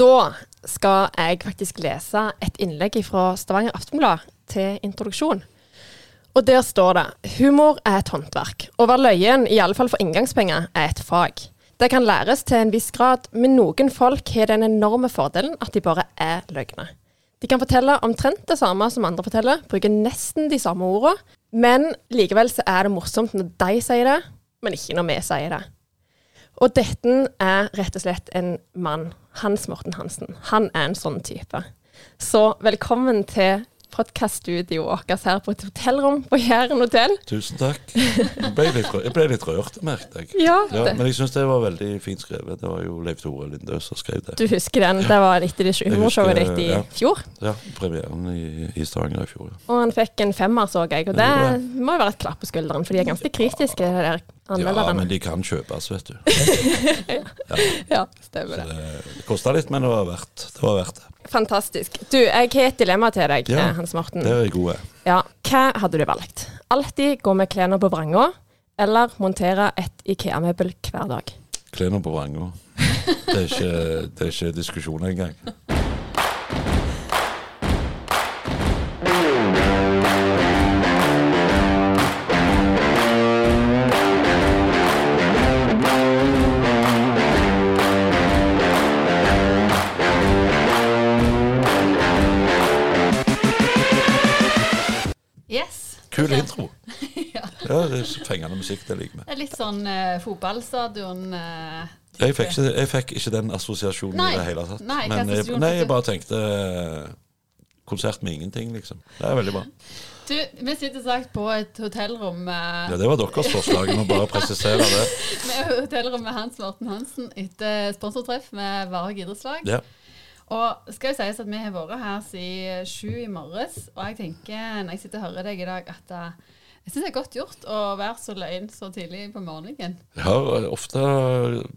Da skal jeg faktisk lese et innlegg fra Stavanger Aftenblad til introduksjon. Og der står det humor er et håndverk. Å være løyen, i alle fall for inngangspenger, er et fag. Det kan læres til en viss grad, men noen folk har den enorme fordelen at de bare er løgne. De kan fortelle omtrent det samme som andre forteller, bruke nesten de samme ordene, men likevel så er det morsomt når de sier det, men ikke når vi sier det. Og dette er rett og slett en mann. Hans Morten Hansen. Han er en sånn type. Så velkommen til podkaststudioet vårt her på et hotellrom på Jæren hotell. Tusen takk. Jeg ble litt, rø- jeg ble litt rørt, merket jeg. Ja, Ja, men jeg syns det var veldig fint skrevet. Det var jo Leif Tore Lindø som skrev det. du husker den? Det var etter det humorshowet ditt i ja. fjor. Ja, Premieren i, i Stavanger i fjor. ja. Og han fikk en femmer, så jeg. Og det det må jo være et klapp på skulderen, for de er ganske kritiske, de der Ja, men de kan kjøpes, vet du. Ja, stemmer Så det. det, det kosta litt, men det var verdt det. Var verdt det. Fantastisk. Du, jeg har et dilemma til deg, Ja, eh, Hans Morten. Det er gode. Ja, hva hadde du valgt? Alltid gå med klærne på vranga, eller montere et Ikea-møbel hver dag? Klærne på vranga. Det det er ikke diskusjon engang. Yes. Kul intro. Ja. Ja, det er fengende musikk, det liker vi. Det er litt sånn uh, fotballstadion Uh, Jeg fikk, ikke, jeg fikk ikke den assosiasjonen Nei. i det hele tatt. Nei, Men jeg, nei, jeg bare tenkte uh, konsert med ingenting, liksom. Det er veldig bra. Du, vi sitter sagt på et hotellrom Ja, Det var deres forslag. Jeg Må bare presisere det. med hotellrom med Hans Morten Hansen etter sponsortreff med Varg idrettslag. Ja. Og skal jo sies at vi har vært her siden sju i morges, og jeg tenker når jeg sitter og hører deg i dag, at eh, jeg syns det er godt gjort å være så løgn så tidlig på morgenen. Har ofte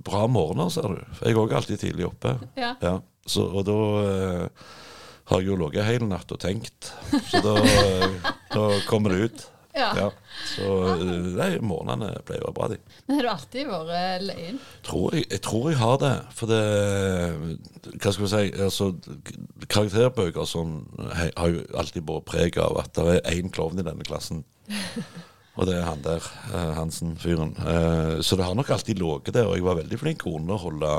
bra morgener, ser du. Jeg er òg alltid tidlig oppe. Ja. Ja, så, og da eh, har jeg jo ligget hele natt og tenkt. Så da, eh, da kommer det ut. Ja. Ja. Så nei, morgenene pleier å være bra, de. Men har du alltid vært løyen? Tror jeg, jeg tror jeg har det. For det Hva skal vi si altså, Karakterbøker sånn, har jo alltid båret preg av at det er én klovn i denne klassen. Og det er han der, eh, Hansen-fyren. Eh, Så det har nok alltid ligget der. Og jeg var veldig flink til å underholde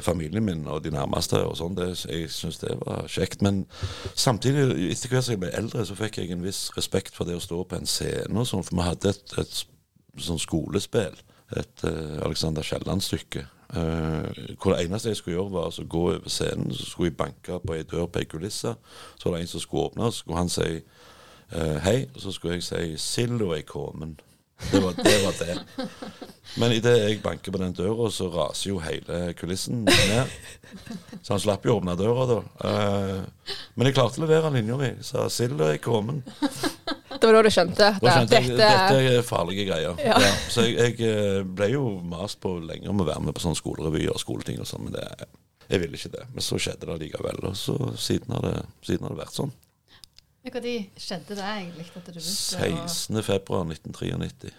familien min og de nærmeste. og sånn, Jeg syns det var kjekt. Men samtidig, etter hvert som jeg ble eldre, så fikk jeg en viss respekt for det å stå på en scene og sånn. For vi hadde et, et sånn skolespill. Et uh, Alexander Kielland-stykke. Uh, hvor det eneste jeg skulle gjøre, var altså gå over scenen. Så skulle jeg banke på ei dør på ei kulisse. Så var det en som skulle åpne, og så skulle han si uh, hei. Og så skulle jeg si 'Silda er kommen'. Det var det. Var det. Men idet jeg banker på den døra, så raser jo hele kulissen ned. Så han slapp jo å åpne døra da. Eh, men jeg klarte å levere linja mi. Sa 'Silda er kommet. Det var da du skjønte at Da skjønte jeg, dette dette er farlige greier. Ja. Ja. Så jeg, jeg eh, ble jo mast på lenge om å være med på sånne skolerevyer og skoleting og sånn, men det, jeg ville ikke det. Men så skjedde det likevel, og så siden har det, siden har det vært sånn. Når skjedde det egentlig? At du begynte 16. februar 1993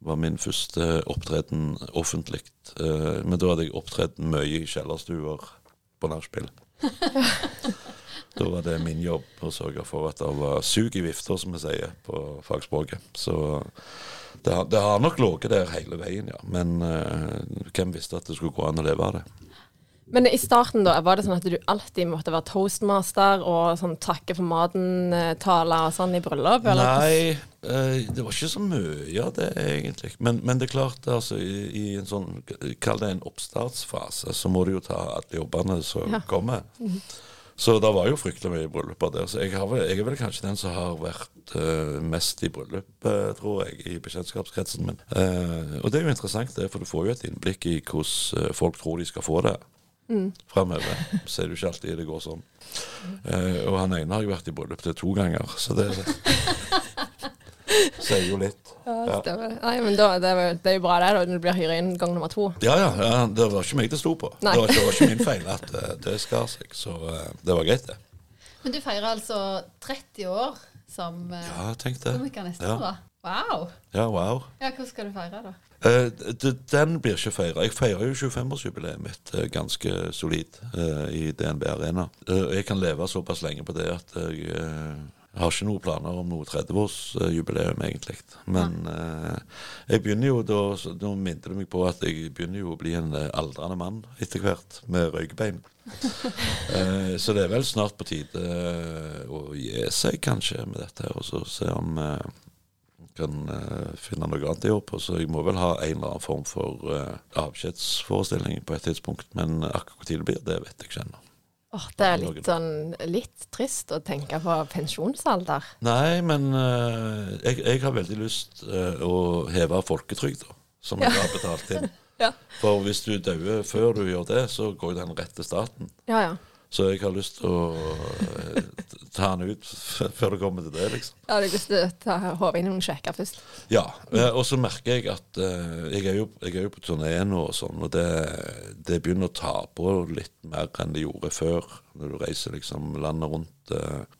var min første opptreden offentlig. Eh, Men da hadde jeg opptredd mye i kjellerstuer på nachspiel. Da var det min jobb å sørge for at det var sug i vifter, som vi sier på fagspråket. Så det har, det har nok ligget der hele veien, ja. Men uh, hvem visste at det skulle gå an å leve av det? Men i starten, da, var det sånn at du alltid måtte være toastmaster og sånn takke for maten-tale og sånn i bryllup? eller? Nei, eh, det var ikke så mye av det, egentlig. Men, men det er klart, altså, i, i en sånn Kall det en oppstartsfase, så må du jo ta alle jobbene som Ja. kommer. Så det var jo fryktelig mye brylluper der. Så jeg, har vel, jeg er vel kanskje den som har vært uh, mest i bryllup, eh, tror jeg, i bekjentskapskretsen min. Uh, og det er jo interessant, det, for du får jo et innblikk i hvordan eh, folk tror de skal få det framover. Så er det jo ikke alltid det går sånn. Eh, og han ene har jeg vært i bryllup til to ganger, så det sier jo litt. Ja, stemmer. Nei, men da, det, er, jo- det er jo bra det, da, når du blir hyret inn gang nummer to. Ja, ja, ja, det var ikke meg det sto på. Nei. Det var, ikke, det var ikke min feil at eh, det skar seg, så eh, det var greit, det. Men du feirer altså 30 år som eh, Ja, tenk det. komiker neste Ja. år, da? Wow. Ja, wow. Ja, hvordan skal du feire, da? D- den blir ikke feira. Jeg feirer jo 25-årsjubileet mitt uh, ganske solid uh, i DNB Arena. Jeg kan leve såpass lenge på det at jeg har ikke noen planer om noe 30-årsjubileum, egentlig. Men jeg begynner jo da Nå minte det meg på at jeg begynner jo å bli en aldrende mann etter hvert, med røykebein. Eh, så det er vel snart på tide å gi seg, kanskje, med dette her, og så se om kan uh, finne noe annet å gjøre på. Så jeg må vel ha en eller annen form for uh, avskjedsforestilling på et tidspunkt. Men akkurat tid det blir, det vet jeg ikke ennå. Åh, det er litt sånn litt trist å tenke på pensjonsalder. Nei, men uh, jeg, jeg har veldig lyst uh, å heve folketrygda, som jeg har betalt inn. Ja. For hvis du dør før du gjør det, så går den rett til staten. Ja, ja. Så jeg har lyst til å eh, ta den ut før det kommer til det, liksom. Ja, du har lyst til å ta hodet inn i noen sjekker først. Ja, eh, og så merker jeg at eh, jeg, er jo, jeg er jo på turné nå og sånn, og det, det begynner å ta på litt mer enn det gjorde før. Når du reiser liksom landet rundt.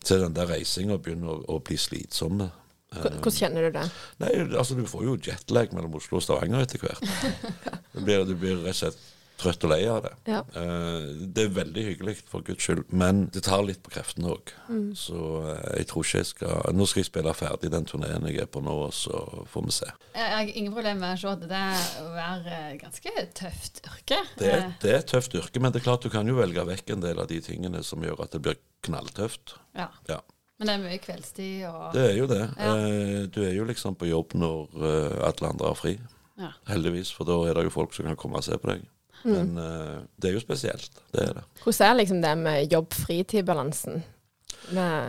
så den der reisinga begynner å, å bli slitsomme. Hvordan kjenner du det? Nei, altså du får jo jetlag mellom Oslo og Stavanger etter hvert. Du blir, du blir rett og slett trøtt og lei av det. Ja. Uh, det er veldig hyggelig, for guds skyld, men det tar litt på kreftene òg. Mm. Så uh, jeg tror ikke jeg skal Nå skal jeg spille ferdig den turneen jeg er på nå, og så får vi se. Jeg har ingen problem med å se at det er å være ganske tøft yrke. Det er, Eh, det er et tøft yrke, men det er klart du kan jo velge vekk en del av de tingene som gjør at det blir knalltøft. Ja. Ja, Men det er mye kveldstid og det er jo det. Ja. Uh, Du er jo liksom på jobb når eh, alle andre har fri. ja. Heldigvis, for da er det jo folk som kan komme og se på deg. Mm. Men uh, det er jo spesielt. Det er det. Hvordan er liksom det med jobb-fritid-balansen?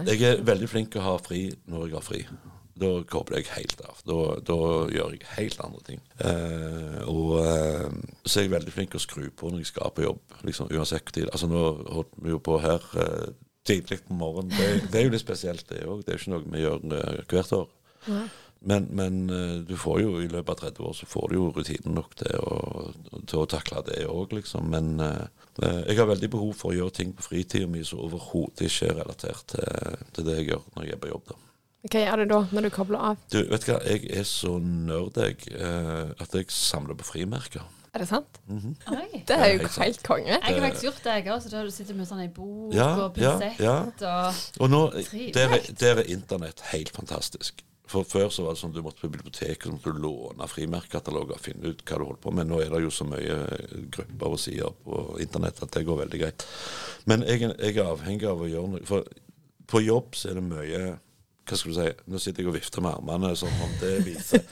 Jeg er veldig flink til å ha fri når jeg har fri. Da kobler jeg helt av. Da, da gjør jeg helt andre ting. Eh, og eh, så er jeg veldig flink til å skru på når jeg skal på jobb. Liksom, uansett tid. Altså, nå holdt vi jo på her tidlig på morgenen. Det, det er jo litt spesielt, det òg. Det er jo ikke noe vi gjør hvert år. Men, men eh, du får jo i løpet av 30 år så får du jo rutinen nok til å, til å takle det òg, liksom. Men eh, eh, jeg har veldig behov for å gjøre ting på fritida mi som overhodet ikke er relatert til, til det jeg gjør når jeg er på jobb. da. Hva gjør du da, når du kobler av? Du, vet du hva, jeg er så nerd jeg, eh, at jeg samler på frimerker. Er det sant? Oi. Det er jo helt sant. helt konge. Jeg har faktisk gjort det, jeg òg. Da du sitter med sånn ei bok Ja, og ja, pinsett ja. og Og nå, der er, der er internett helt fantastisk. For Før så var det sånn at du måtte på biblioteket så måtte du låne frimerkekataloger og finne ut hva du holdt på med. Nå er det jo så mye eh, grupper og sider på internett at det går veldig greit. Men jeg, jeg er avhengig av å gjøre noe. For på jobb så er det mye hva skal du si, Nå sitter jeg og vifter med armene som om det viser.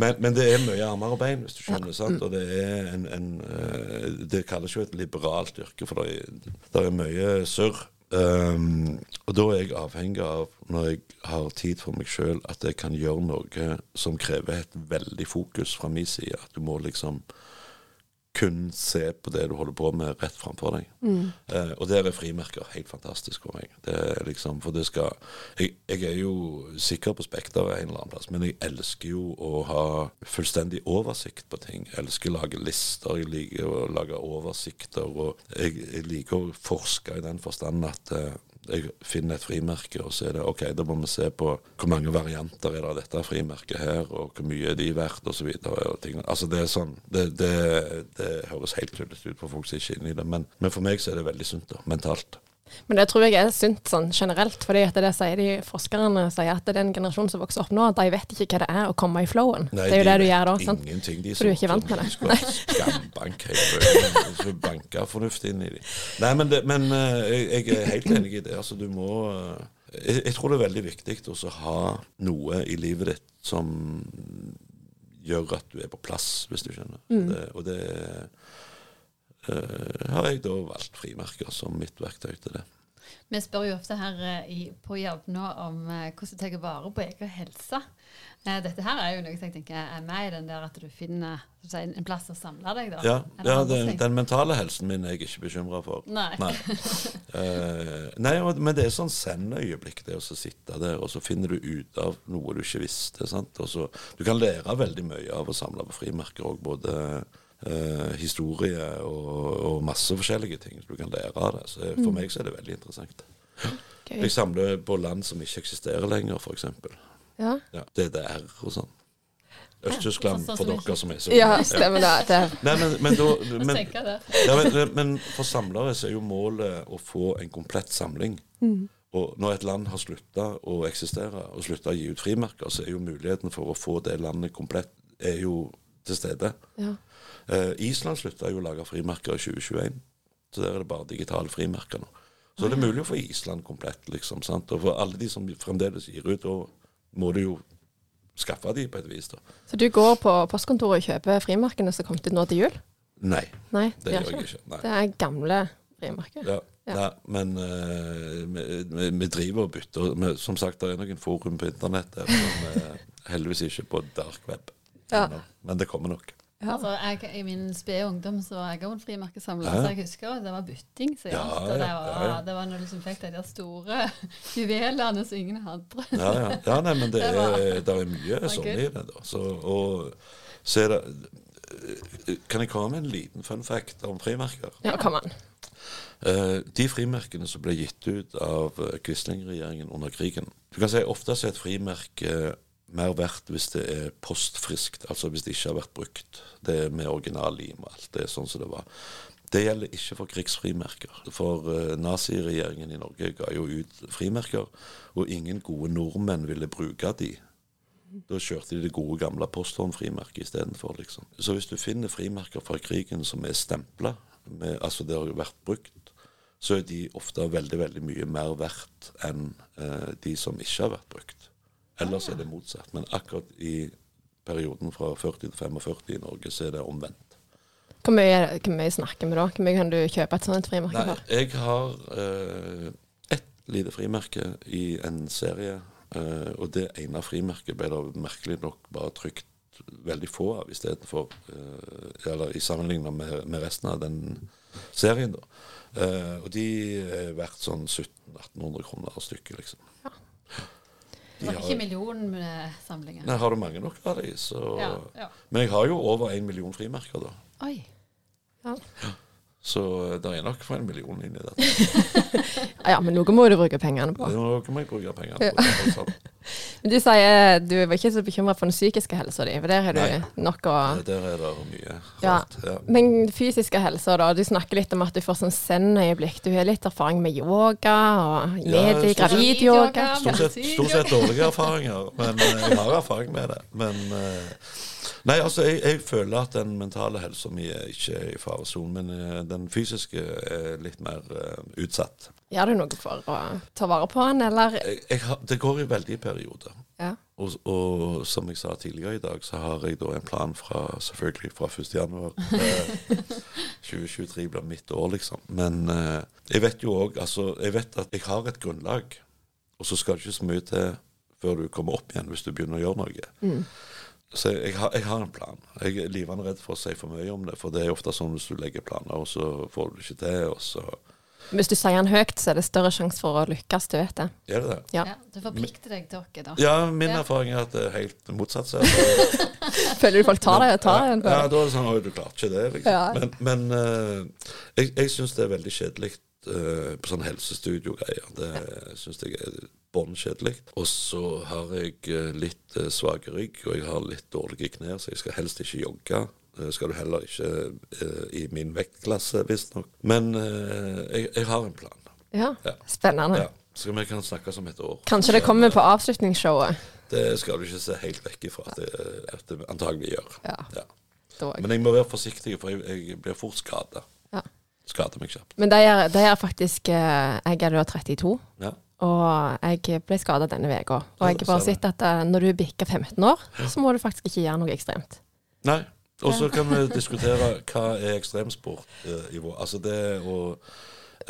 Men, men det er mye armer og bein, hvis du skjønner. sant? Og det er en, en eh, Det kalles jo et liberalt yrke, for det er, det er mye surr. Um, og da er jeg avhengig av, når jeg har tid for meg sjøl, at jeg kan gjøre noe som krever et veldig fokus fra min side. At du må liksom kun se på det du holder på med rett framfor deg. Eh, og der er frimerker helt fantastisk for meg. Det er liksom, for det skal jeg, jeg er jo sikker på Spekteret en eller annen plass, men jeg elsker jo å ha fullstendig oversikt på ting. Jeg elsker å lage lister, jeg liker å lage oversikter, og jeg, jeg liker å forske i den forstand at eh, jeg finner et frimerke, og så er det OK, da må vi se på hvor mange varianter er det av dette frimerket her, og hvor mye er de verdt, osv. Altså, det er sånn det, det, det høres helt tullete ut for folk som ikke er inne i det, men, men for meg så er det veldig sunt, da, mentalt. Men det tror jeg er sunt sånn generelt, fordi at det sier de forskerne sier at den generasjonen som vokser opp nå, de vet ikke hva det er å komme i flowen. Nei, det er jo det du gjør da. sant? Ingenting, de For du er ikke vant med det. De skal skambank hele banke fornuft inn i dem. Nei, men, det, men eh, jeg, jeg er helt enig i det. Altså, du må eh, jeg, jeg tror det er veldig viktig å ha noe i livet ditt som gjør at du er på plass, hvis du skjønner. Det, og det eh, har jeg da valgt frimerker som mitt verktøy til det. Vi spør jo ofte her eh, i, på jobb nå om eh, hvordan du tar vare på egen helse. Eh, dette her er jo noe som jeg tenker er med i den der at du finner si, en plass å samle deg. da. Ja, ja den, den mentale helsen min er jeg ikke bekymra for. Nei. Nei, uh, nei men det er sånn send-øyeblikk, det å sitte der, og så finner du ut av noe du ikke visste. sant? Og så, du kan lære veldig mye av å samle på frimerker òg, både eh, historie og, og masse forskjellige ting. Du kan lære av det. Så for meg så er det veldig interessant. Okay. Jeg samler på land som ikke eksisterer lenger, f.eks. Ja. Ja, DDR og sånn. Øst-Tyskland for dere som er så Ja, stemmer det. Nei, men, men, da, men, ja, men, men for samlere så er jo målet å få en komplett samling. Og når et land har slutta å eksistere og slutta å gi ut frimerker, så er jo muligheten for å få det landet komplett er jo til stede. Ja. Eh, Island slutta jo å lage frimerker i 2021, så der er det bare digitale frimerker nå. Så det er mulig å få Island komplett, liksom. sant? Og for alle de som fremdeles gir ut, da må du jo skaffe de på et vis, da. Så du går på postkontoret og kjøper frimerkene som kom ut nå til jul? Nei, Nei, det gjør gjør jeg ikke. Nei. Det er gamle frimerker. Ja, Ja. Nei, men uh, vi, vi, vi driver og bytter. Vi, som sagt, det er noen forum på internett der, men eh, heldigvis ikke på dark web. Ja. Men det kommer nok. Ja. Altså, jeg, I min spede ungdom så var jeg òg en frimerkesamler, Ja. så jeg husker det var bytting. Så Ja, gjaldt, og det var, ja, ja. det var når du liksom fikk de der store juvelene som ingen hadde. Ja, ja. ja nei, men det Det var- er, det er mye sånn i det. da. Så, og så er det Kan jeg komme med en liten fun fact om frimerker? Ja, kom an. Uh, de frimerkene som ble gitt ut av Quisling-regjeringen under krigen Du kan si Ofte så er et frimerke mer verdt hvis det er postfriskt, altså hvis det ikke har vært brukt. Det er med original lim og alt. Det er sånn som det var. Det gjelder ikke for krigsfrimerker. For uh, naziregjeringen i Norge ga jo ut frimerker, og ingen gode nordmenn ville bruke de. Da kjørte de det gode, gamle posthåndfrimerket istedenfor. Liksom. Så hvis du finner frimerker fra krigen som er stempla, altså det har jo vært brukt, så er de ofte veldig veldig mye mer verdt enn uh, de som ikke har vært brukt. Ellers er det motsatt. Men akkurat i perioden fra 40 til 45 i Norge, så er det omvendt. Hvor mye, hvor mye snakker vi da? Hvor mye kan du kjøpe et sånt frimerke Nei, for? jeg har eh, ett lite frimerke i en serie, eh, og det ene frimerket ble da merkelig nok bare trykt veldig få av istedenfor eh, Eller i sammenlignet med, med resten av den serien, da. Eh, og de er verdt sånn 1700-1800 kroner stykket, liksom. Det var ikke millionsamlinger. Nei, har du mange nok av de, så Ja, ja. Men jeg har jo over en million frimerker, da. Oi. Ja. Så eh, det er nok for en million inni dette. ja, men noe må du bruke pengene på. Det må må jeg bruke pengene på. er sant. Men du sier du var ikke så bekymra for den psykiske helsa di, for der har du Nei. nok å Der er det mye Ja. rart. Ja. Men den fysiske helsa, da. Du snakker litt om at du får sånn zen-øyeblikk. Du har litt erfaring med yoga og ledig ja, gravidyoga. Stort sett, stort sett dårlige erfaringer, men eh, jeg har erfaring med det. Men eh, Nei, altså, jeg, jeg føler at den mentale helsa mi er ikke i faresonen, men eh, den fysiske er litt mer uh, utsatt. Gjør du noe for å ta vare på den, eller? Jeg, jeg det går i veldig perioder. Ja. Og, og som jeg sa tidligere i dag, så har jeg da en plan fra selvfølgelig fra 1. januar. Eh, 2023 blir mitt år, liksom. Men eh, jeg vet jo òg altså, Jeg vet at jeg har et grunnlag, og så skal det ikke så mye til før du kommer opp igjen hvis du begynner å gjøre noe. Så jeg, jeg, har, jeg har en plan. Jeg er livende redd for å si for mye om det, for det er ofte sånn hvis du legger planer, og så får du ikke til, og så Hvis du sier den høyt, så er det større sjanse for å lykkes, du vet det. er det det. Ja. Ja, du forplikter deg til dere, da. Ja, min Ja. erfaring er at det er helt motsatt. Så Føler du folk tar det? Tar ja, det? ja, da er det sånn Oi, du klarte ikke det, liksom. Ja. Men, men uh, jeg, jeg syns det er veldig kjedelig eh, på sånn helsestudiogreier. Det syns jeg er bånn kjedelig. Og så har jeg eh, litt uh, svak rygg, og jeg har litt dårlige knær, så jeg skal helst ikke jogge. Skal du heller ikke uh, i min vektklasse, visstnok. Men eh, jeg, jeg har en plan. Ja. Ja. Spennende. Ja. Så vi kan snakkes om et år. Kanskje det kommer på avslutningsshowet. Det skal du ikke se helt vekk ifra at det, at det antagelig gjør. Ja. Ja. Men jeg må være forsiktig, for jeg, jeg blir fort skada. Ja. Skader meg kjapt. Men det gjør, det gjør faktisk eh, Jeg er da 32, Ja. og jeg ble skada denne uka. Og jeg har bare sett at eh, når du bikker 15 år, så må du faktisk ikke gjøre noe ekstremt. Nei. Og så kan vi diskutere hva er ekstremsport eh, Altså det å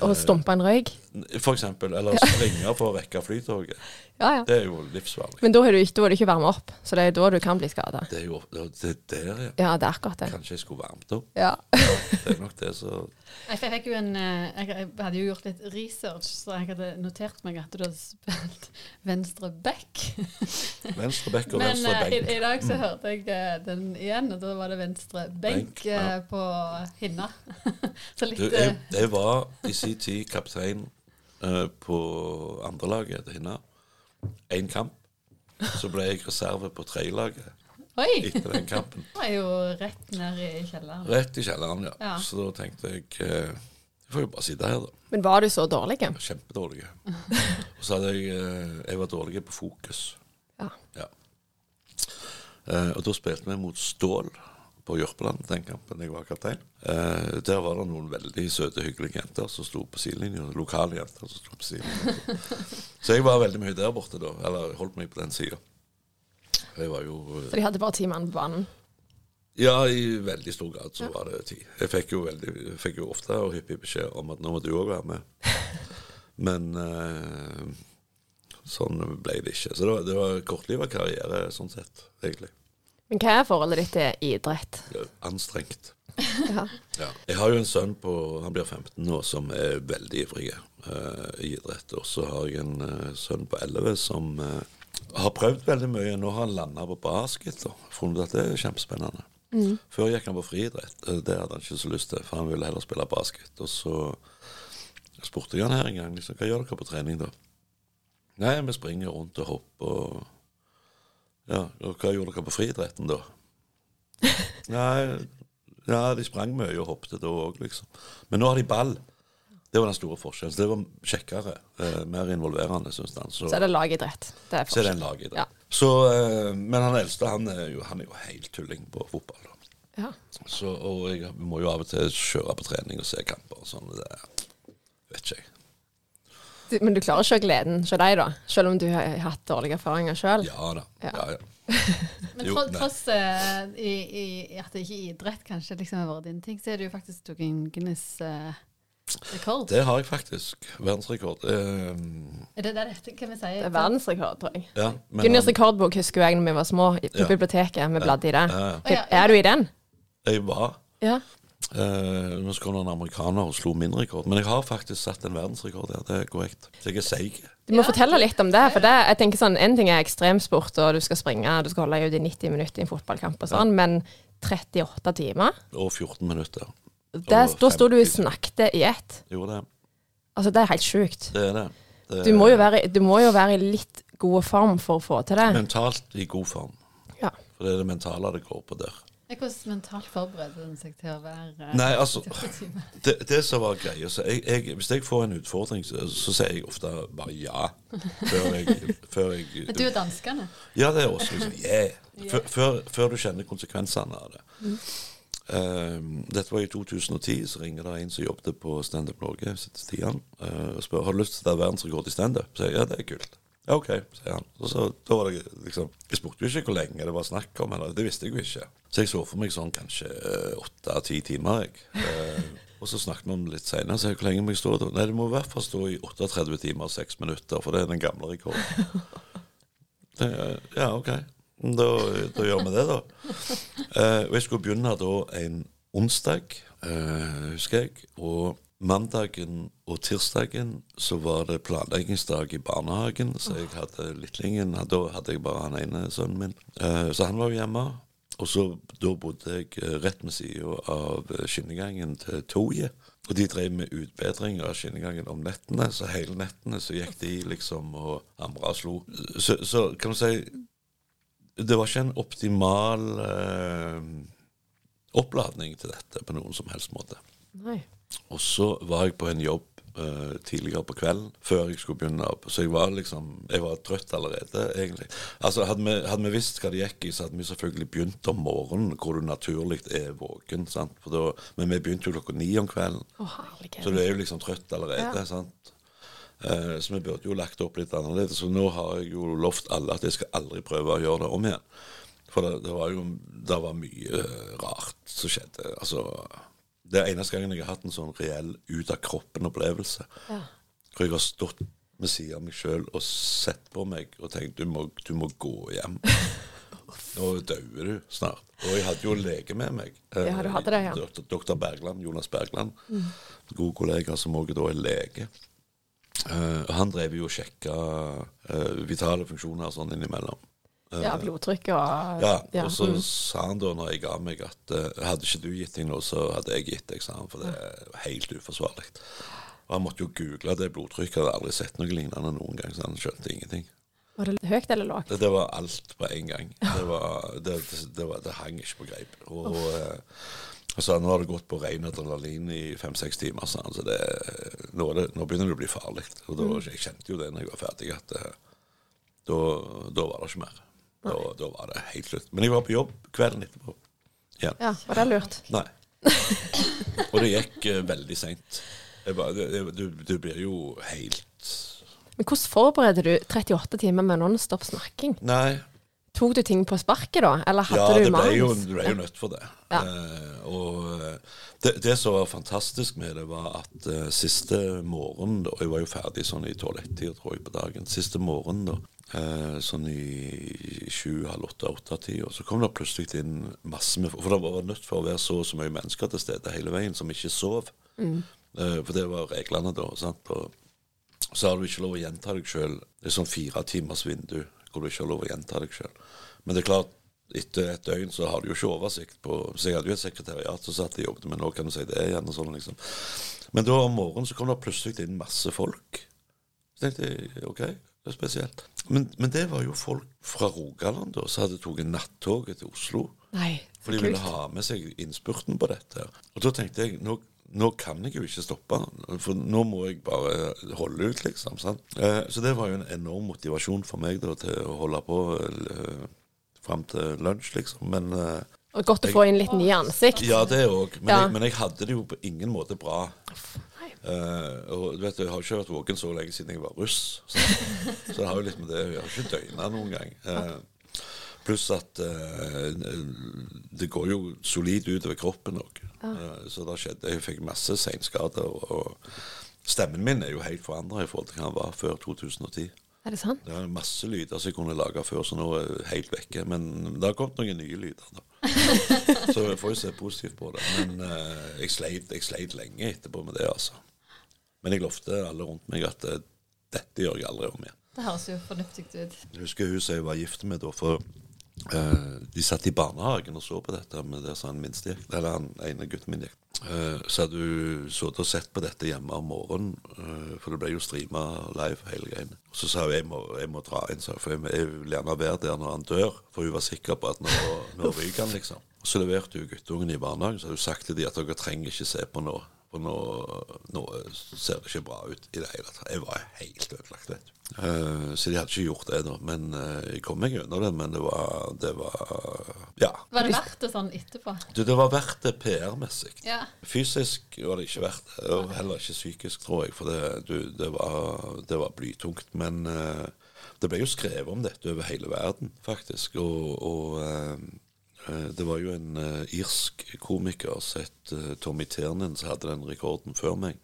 Å stumpe en røyk. For eksempel. Eller springe for å rekke flytoget. Ja, ja. Det er jo livsfarlig. Men da er du ikke, da er du ikke varma opp, så det er da du kan bli skada. Det er jo det er der, ja. Ja, det er akkurat det. Kanskje jeg skulle varmt opp. Ja. Det er nok det som Jeg fikk- fikk jo en, eh, jeg, jeg hadde jo gjort litt research, så jeg hadde notert meg at du hadde spilt venstre back. Venstre back og Men venstre Men i, i dag så hørte jeg eh, den igjen, og da var det venstre benk, Benk, ja. eh, på hinna. så litt Du, jeg, eh, jeg var i sin tid kaptein eh, på andrelaget til henne. Én kamp. Så ble jeg reserve på tredjelaget. Etter den kampen. Det var jo rett ned i kjelleren. Rett i kjelleren, ja. Ja. Så da tenkte jeg eh, Jeg får jo bare sitte her, da. Men var du så dårlig? Kjempedårlig. Og så hadde jeg eh, Jeg var dårlig på fokus. Ja. Ja. Eh, og da spilte vi mot Stål på Jørpeland den kampen jeg var kaptein. Eh, der var det noen veldig søte, hyggelige jenter som sto på sidelinja. Lokale jenter som sto på sidelinja. Så jeg var veldig mye der borte da. Eller holdt meg på den sida. Jeg var jo eh, Så de hadde bare ti mann på banen? Ja, i veldig stor grad så var det ti. Jeg fikk jo, veldig, jeg fikk jo ofte og hyppig beskjed om at nå må du òg være med. Men eh, sånn ble det ikke. Så det var, det var kortlivet karriere sånn sett, egentlig. Hva er forholdet ditt til idrett? Anstrengt. Ja. Ja. Jeg har jo en sønn på Han blir 15 nå, som er veldig ivrig uh, i idrett. Og så har jeg en uh, sønn på 11 som uh, har prøvd veldig mye. Nå har han landa på basket og funnet at det er kjempespennende. Før gikk han på friidrett. Det hadde han ikke så lyst til, for han ville heller spille basket. Og så spurte jeg han her en gang liksom, hva gjør dere på trening da. Nei, vi springer rundt og hopper og Ja, og hva gjorde dere på friidretten da? Nei, ja, de sprang mye og hoppet da òg, liksom. Men nå har de ball. Det var den store forskjellen. Så det var kjekkere. Eh, mer involverende, syns han. Så, Så er det lagidrett. Det er så er det en lagidrett. Ja. Så, eh, men han eldste han er, jo, han er jo helt tulling på fotball. Da. Ja. Så, og jeg må jo av og til kjøre på trening og se kamper og sånn. Det vet ikke jeg. Du- Men du klarer ikke å gleden hos deg, da? Selv om du har hatt dårlige erfaringer sjøl? Ja da. Ja. Ja, ja. Men Jo, tro- tross uh, i, i at det ikke er idrett kanskje liksom har vært din ting, så er det jo faktisk tok en Guinness eh, rekord. Det har jeg faktisk. Verdensrekord. Uh, Er det det dette kan vi si? Det er verdensrekord, tror jeg. ja, men Guinness rekordbok husker jeg når vi var små, på Ja. biblioteket. Vi bladde i det. ja, ja. Ja, Er du i den? Jeg var Ja. Eh, Nå skal noen amerikanere og slo min rekord. Men jeg har faktisk satt en verdensrekord der. Det er korrekt. Så jeg er seig. Du må Ja. fortelle litt om det. For det, jeg tenker sånn, En ting er ekstremsport, og du skal springe, du skal holde deg ut i 90 minutter i en fotballkamp og sånn, men 38 timer? Og 14 minutter. Det, Og da sto du og snakket i ett. Gjorde det. Altså, det er helt sjukt. Det er det. det Du må jo være, du må jo være i litt god form for å få til det. Mentalt i god form. Ja. For det er det mentale det går på der. Hvordan mentalt forbereder den seg til å være eh, Nei, altså Det, det som var greia Hvis jeg får en utfordring, så, så sier jeg ofte bare ja. Før jeg, før jeg Men du er danskene? Ja, det er også liksom yeah. Før, før, før du kjenner konsekvensene av det. Um, dette var i 2010, så ringer det en som jobbet på Standup Norge, Stian, uh, og spør har du lyst til å ta verdensrekord i standup. Så jeg ja, det er kult. Ja, OK, sier han. Og så, da var det liksom Jeg spurte jo ikke hvor lenge det var snakk om, eller det visste jeg jo ikke. Så jeg så for meg sånn kanskje åtte-ti timer, jeg. Eh, og så snakket vi om litt seinere, så jeg hvor lenge må jeg stå da? Nei, det må i hvert fall stå i 38 timer og 6 minutter, for det er den gamle rekorden. Eh, ja, OK. Da, da gjør vi det, da. Eh, og jeg skulle begynne da en onsdag, eh, husker jeg. Og mandagen og tirsdagen så var det planleggingsdag i barnehagen. Så jeg hadde Littlingen Da hadde jeg bare han ene sønnen min. Eh, så han var jo hjemme. Og så da bodde jeg eh, rett ved sida av eh, skinnegangen til toget. Og de drev med utbedring av skinnegangen om nettene, så hele nettene så gikk de liksom og hamra og slo. Så, så kan du si det var ikke en optimal eh, oppladning til dette på noen som helst måte. Nei. Og så var jeg på en jobb uh, tidligere på kvelden før jeg skulle begynne opp. Så jeg var liksom Jeg var trøtt allerede, egentlig. Altså Hadde vi, hadde vi visst hva det gikk i, så hadde vi selvfølgelig begynt om morgenen, hvor du naturlig er våken. sant? Da, men vi begynte jo klokka ni om kvelden. Herlighet. Så du er jo liksom trøtt allerede. Ja. sant? Eh, så vi burde jo lagt opp litt annerledes. Så nå har jeg jo lovt alle at jeg skal aldri prøve å gjøre det om igjen. For det, det var jo det var mye eh, rart som skjedde. Altså Det er eneste gangen jeg har hatt en sånn reell ut av kroppen-opplevelse. Ja. Hvor jeg har stått ved siden av meg sjøl og sett på meg og tenkt du må, du må gå hjem. Nå dauer du snart. Og jeg hadde jo lege med meg. Eh, Ja, du hadde det, ja. Dr. Dr. Bergland, Jonas Bergland. God kollega som også da er lege. Uh, han drev jo og sjekka uh, vitale funksjoner sånn innimellom. Ja, blodtrykk og Ja, ja. og så mm. sa han da når jeg ga meg at eh, hadde ikke du gitt deg noe, så hadde jeg gitt deg, sa han, for det er helt uforsvarlig. Og han måtte jo google det blodtrykket, hadde aldri sett noe lignende noen gang, så han skjønte ingenting. Var det høyt eller lavt? Det, det var alt på en gang. Det, var, det, var, det hang ikke på greip. Og, oh. og, så nå har det gått på ren adrenalin i fem-seks timer. Så altså det, nå, det, nå begynner det å bli farlig. Og da, Jeg kjente jo det når jeg var ferdig, at eh, da, da var det ikke mer. Da, da var det helt slutt. Men jeg var på jobb kvelden etterpå. igjen. Ja, var det lurt? Nei. Og det gikk uh, veldig seint. Du, du blir jo helt Men hvordan forbereder du 38 timer med nonstop snakking? Nei. Tok du ting på sparket da, eller hadde Ja, du manus? jo, du ble jo nødt for det. Ja. Uh, og eh, det, det som var fantastisk med det, var at uh, siste morgen da, Jeg var jo ferdig sånn i tolv-ett-tida, tror jeg, på dagen. Siste morgen, da, sånn i sju, halv åtte, åtte-tida, så kom det plutselig inn masse med For det var nødt for å være så og så mye mennesker til stede hele veien som ikke sov. Mm. Eh, for det var reglene da. sant? Og så har du ikke lov å gjenta deg sjøl. Det er sånn fire timers vindu hvor du ikke har lov å gjenta deg sjøl. Men det er klart, etter et døgn så har du jo ikke oversikt på Så jeg hadde jo et sekretariat som satt og jobbet, men nå kan du si det igjen. og sånn liksom. Men da om morgenen så kom det plutselig inn masse folk. Så tenkte jeg OK, det er spesielt. Men, men det var jo folk fra Rogaland da, som hadde tatt nattoget til Oslo. Nei, For de kult. ville ha med seg innspurten på dette. Og da tenkte jeg nå, nå kan jeg jo ikke stoppe, for nå må jeg bare holde ut, liksom. Sant? Eh, så det var jo en enorm motivasjon for meg da, til å holde på eh, fram til lunsj, liksom. Men eh, Og godt å få inn litt nye ansikt. ja, det òg. Men, Ja. men jeg hadde det jo på ingen måte bra. Uh, og du vet, Jeg har ikke vært våken så lenge siden jeg var russ. Så, så det har jo litt med det Jeg har ikke døgna noen gang. Uh, pluss at uh, det går jo solid utover kroppen òg. Så det skjedde Jeg fikk masse seinskader. Og, og stemmen min er jo helt forandra i forhold til hva den var før 2010. Er det sant? Det er masse lyder som jeg kunne lage før, så nå er jeg helt vekke. Men det har kommet noen nye lyder, da. Så jeg får jo se positivt på det. Men eh, jeg, sleit, jeg sleit lenge etterpå med det, altså. Men jeg lovte alle rundt meg at eh, dette gjør jeg aldri om igjen. Det høres jo fornuftig ut. Jeg husker hun som jeg var gift med da, for eh, de satt i barnehagen og så på dette med det som han minste gikk, eller han ene gutten min gikk. Uh, så hadde hun sittet og sett på dette hjemme om morgenen, uh, for det ble jo streama live hele greiene. Så sa hun jeg må, jeg må dra inn, sa for jeg, jeg vil gjerne være der når han dør. For hun var sikker på at nå, nå ryker han, liksom. Og så leverte hun guttungen i barnehagen, så hadde hun sagt til de at dere trenger ikke se på nå. For nå, nå ser det ikke bra ut i det hele tatt. Jeg var helt ødelagt, vet du. Eh, så de hadde ikke gjort det, da. Men uh, jeg kom meg gjennom det. Men det var, det var Ja. Var det verdt det sånn etterpå? Du, det var verdt det PR-messig. Ja. Fysisk var det ikke verdt det, og heller ikke psykisk, tror jeg. For det, du, det, var, det var blytungt. Men uh, det ble jo skrevet om dette over hele verden, faktisk. Og, og det var jo en irsk komiker som het Tommy Ternin som hadde den rekorden før meg.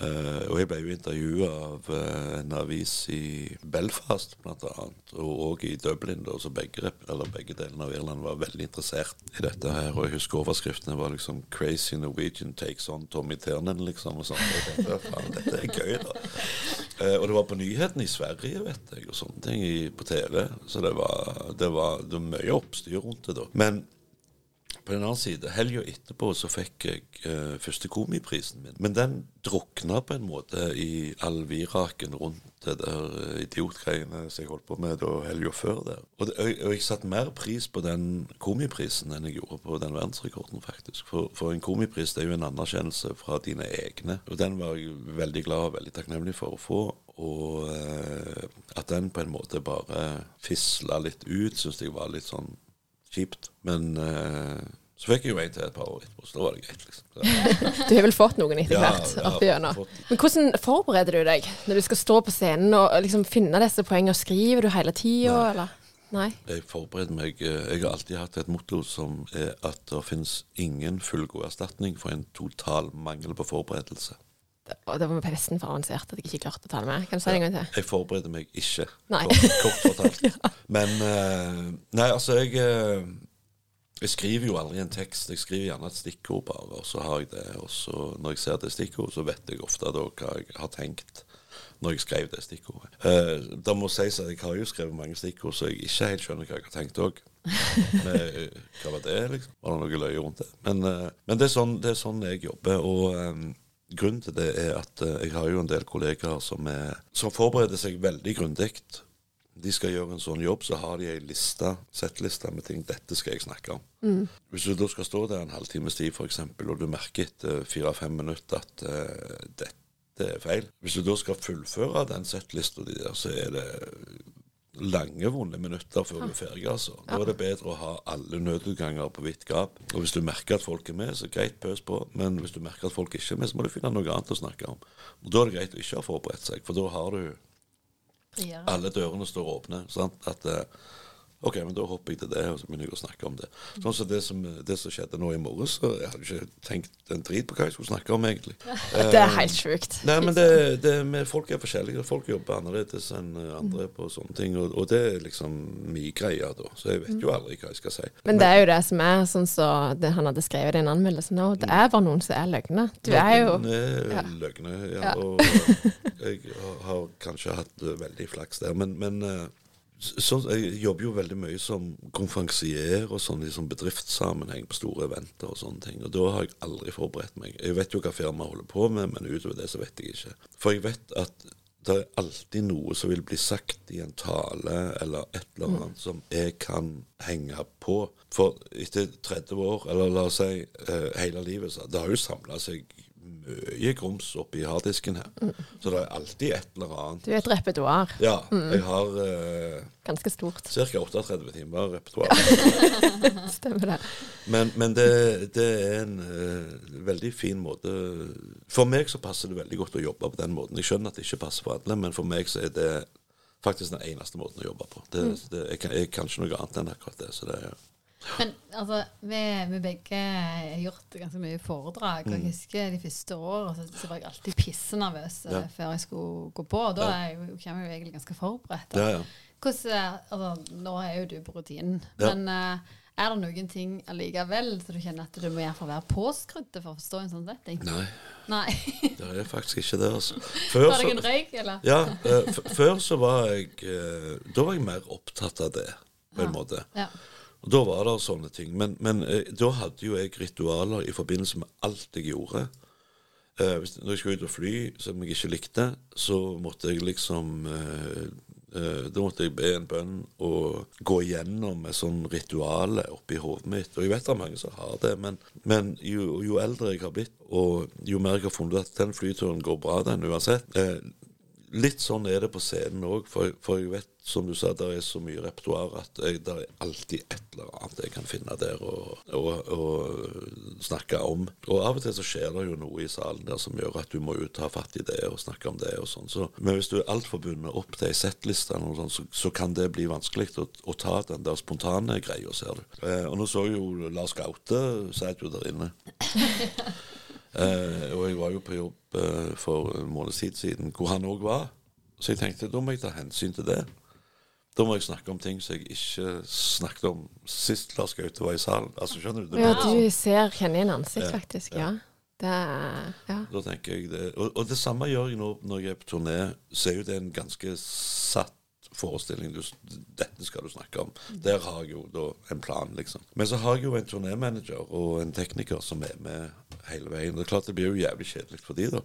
Eh, og jeg ble jo intervjua av uh, en avis i Belfast annet, og òg i Dublin, da, så begge, begge delene av Irland var veldig interessert i dette her. Og jeg husker overskriftene var liksom 'Crazy Norwegian takes on Tommy Ternen', liksom. Og sånt. Og jeg tenkte, faen, dette er gøy, da. Uh, og det var på nyhetene i Sverige, vet jeg, og sånne ting i, på TV. Så det var, det, var, det var mye oppstyr rundt det da. Men på den annen side, helga etterpå så fikk jeg eh, første komiprisen min. Men den drukna på en måte i all viraken rundt det der eh, idiotgreiene som jeg holdt på med da helga før der. Og, det, og, og jeg satte mer pris på den komiprisen enn jeg gjorde på den verdensrekorden, faktisk. For, for en komipris det er jo en anerkjennelse fra dine egne. Og den var jeg veldig glad og veldig takknemlig for å få. Og eh, at den på en måte bare fisla litt ut, syns jeg var litt sånn kjipt. Men eh, så fikk jeg jo en til et par år etterpå, så da var det greit, liksom. Ja. Du har vel fått noen etter hvert ja, ja, Men hvordan forbereder du deg når du skal stå på scenen og liksom finne disse poengene? Skriver du hele tida, eller? Nei. jeg forbereder meg eh, Jeg har alltid hatt et motto som er at det finnes ingen fullgod erstatning for en total mangel på forberedelse. Det, og det var nesten for avansert at jeg ikke klarte å ta det med. Kan du si det en gang til? Jeg forbereder meg ikke, Nei. kort, kort fortalt. Men eh, Nei, altså, jeg eh, Jeg skriver jo aldri en tekst. Jeg skriver gjerne et stikkord bare, og så har jeg det. Og så når jeg ser det stikkordet, så vet jeg ofte da hva jeg har tenkt når jeg skrev det stikkordet. Eh, det må sies at jeg har jo skrevet mange stikkord, så jeg ikke helt skjønner hva jeg har tenkt òg. Hva var det, liksom? Var det noe løye rundt det? Men, eh, men det, er sånn, det er sånn jeg jobber. og... eh, Grunnen til det er at eh, jeg har jo en del kollegaer som, er, som forbereder seg veldig grundig de skal gjøre en sånn jobb, så har de ei liste, settliste med ting dette skal jeg snakke om. Hvis du da skal stå der en halvtimes tid, f.eks., og du merker etter fire-fem minutter at uh, dette er feil Hvis du da skal fullføre den settlista di der, så er det lange, vonde minutter før du er ferdig. altså. Da er det bedre å ha alle nødutganger på vidt gap. Og hvis du merker at folk er med, så greit, pøs på. Men hvis du merker at folk ikke er med, så må du finne noe annet å snakke om. Og Da er det greit å ikke ha forberedt seg, for da har du. Alle dørene står åpne. sant? At eh, OK, men da hopper jeg til det, og så begynner jeg å snakke om det. Sånn som det som, det som skjedde nå i morges, så jeg hadde ikke tenkt en drit på hva jeg skulle snakke om, egentlig. Det er helt sjukt. Nei, men det, det med folk er forskjellige. Folk jobber annerledes enn eh, andre på sånne ting. Og, og det er liksom min greie, da. Så jeg vet jo aldri hva jeg skal si. Men det er jo det som er sånn som det han hadde skrevet i en anmeldelse nå. Det er bare noen som er løgne. Du er jo ja. løgne, ja. Ja. Og jeg har- kanskje hatt eh, veldig flaks der. Men, men eh, så, jeg jobber jo veldig mye som konferansier og sånn i sånn bedriftssammenheng på store eventer og sånne ting. Og da har jeg aldri forberedt meg. Jeg vet jo hva firmaet holder på med, men utover det så vet jeg ikke. For jeg vet at det er alltid noe som vil bli sagt i en tale eller et eller annet som jeg kan henge på. For etter 30 år, eller la oss si eh, hele livet, så det har jo samla seg mye grums oppi harddisken her. Så det er alltid et eller annet. Du er et repertoar. Ja, jeg har eh, Ganske stort. ca. 38 timer repertoar. Stemmer det. Men, men det, det er en eh, veldig fin måte For meg så passer det veldig godt å jobbe på den måten. Jeg skjønner at det ikke passer for alle, men for meg så er det faktisk den eneste måten å jobbe på. Det, det, jeg, kan, jeg kan ikke noe annet enn akkurat det. Så det er Men altså, vi, vi begge har gjort ganske mye foredrag. Og jeg husker de første årene så, så var jeg alltid pissenervøs eh, Ja. før jeg skulle gå på. Og da Ja. er jeg kommer jeg jo egentlig ganske forberedt. Ja, ja. Hvordan, altså, nå er jo du på rutinen, men uh, er det noen ting allikevel så du kjenner at du må i hvert fall være påskrudd for å forstå en sånn setting? Nei, Nei. det er faktisk ikke det, altså. Før en røyk, eller? ja, Uh, før så var jeg uh, Da var jeg mer opptatt av det, på en måte. Ja. Og Da var det sånne ting. Men, men eh, da hadde jo jeg ritualer i forbindelse med alt jeg gjorde. Eh, hvis, når jeg skulle ut og fly, som jeg ikke likte, så måtte jeg liksom eh, eh, Da måtte jeg be en bønn og gå gjennom et sånn ritual oppi hodet mitt. Og jeg vet det er mange som har det, men, men jo, jo eldre jeg har blitt, og jo mer jeg har funnet at den flyturen går bra, den uansett eh, Litt sånn er det på scenen òg, for, for jeg vet, som du sa, det er så mye repertoar at det er alltid et eller annet jeg kan finne der og, og, og snakke om. Og av og til så skjer det jo noe i salen der som gjør at du må jo ta fatt i det og snakke om det og sånn. Så, men hvis du er altfor bundet opp til ei settliste, så, så kan det bli vanskelig å, å ta den der spontane greia, ser du. Eh, og nå så jo Lars Gaute satt jo der inne. Eh, og jeg var jo på jobb eh, for en måned siden hvor han òg var. Så jeg tenkte da må jeg ta hensyn til det. Da må jeg snakke om ting som jeg ikke snakket om sist Lars Gaute var i salen. Altså, skjønner du? Det Ja, du ser, kjenner igjen ansikt, Ja, faktisk. ja. Ja. Det Ja. Da tenker jeg det. Og, og det samme gjør jeg nå når jeg er på turné. Så er jo det en ganske satt forestilling. Du, dette skal du snakke om. Der har jeg jo da en plan, liksom. Men så har jeg jo en turnémanager og en tekniker som er med hele veien. Det er klart det blir jo jævlig kjedelig for de da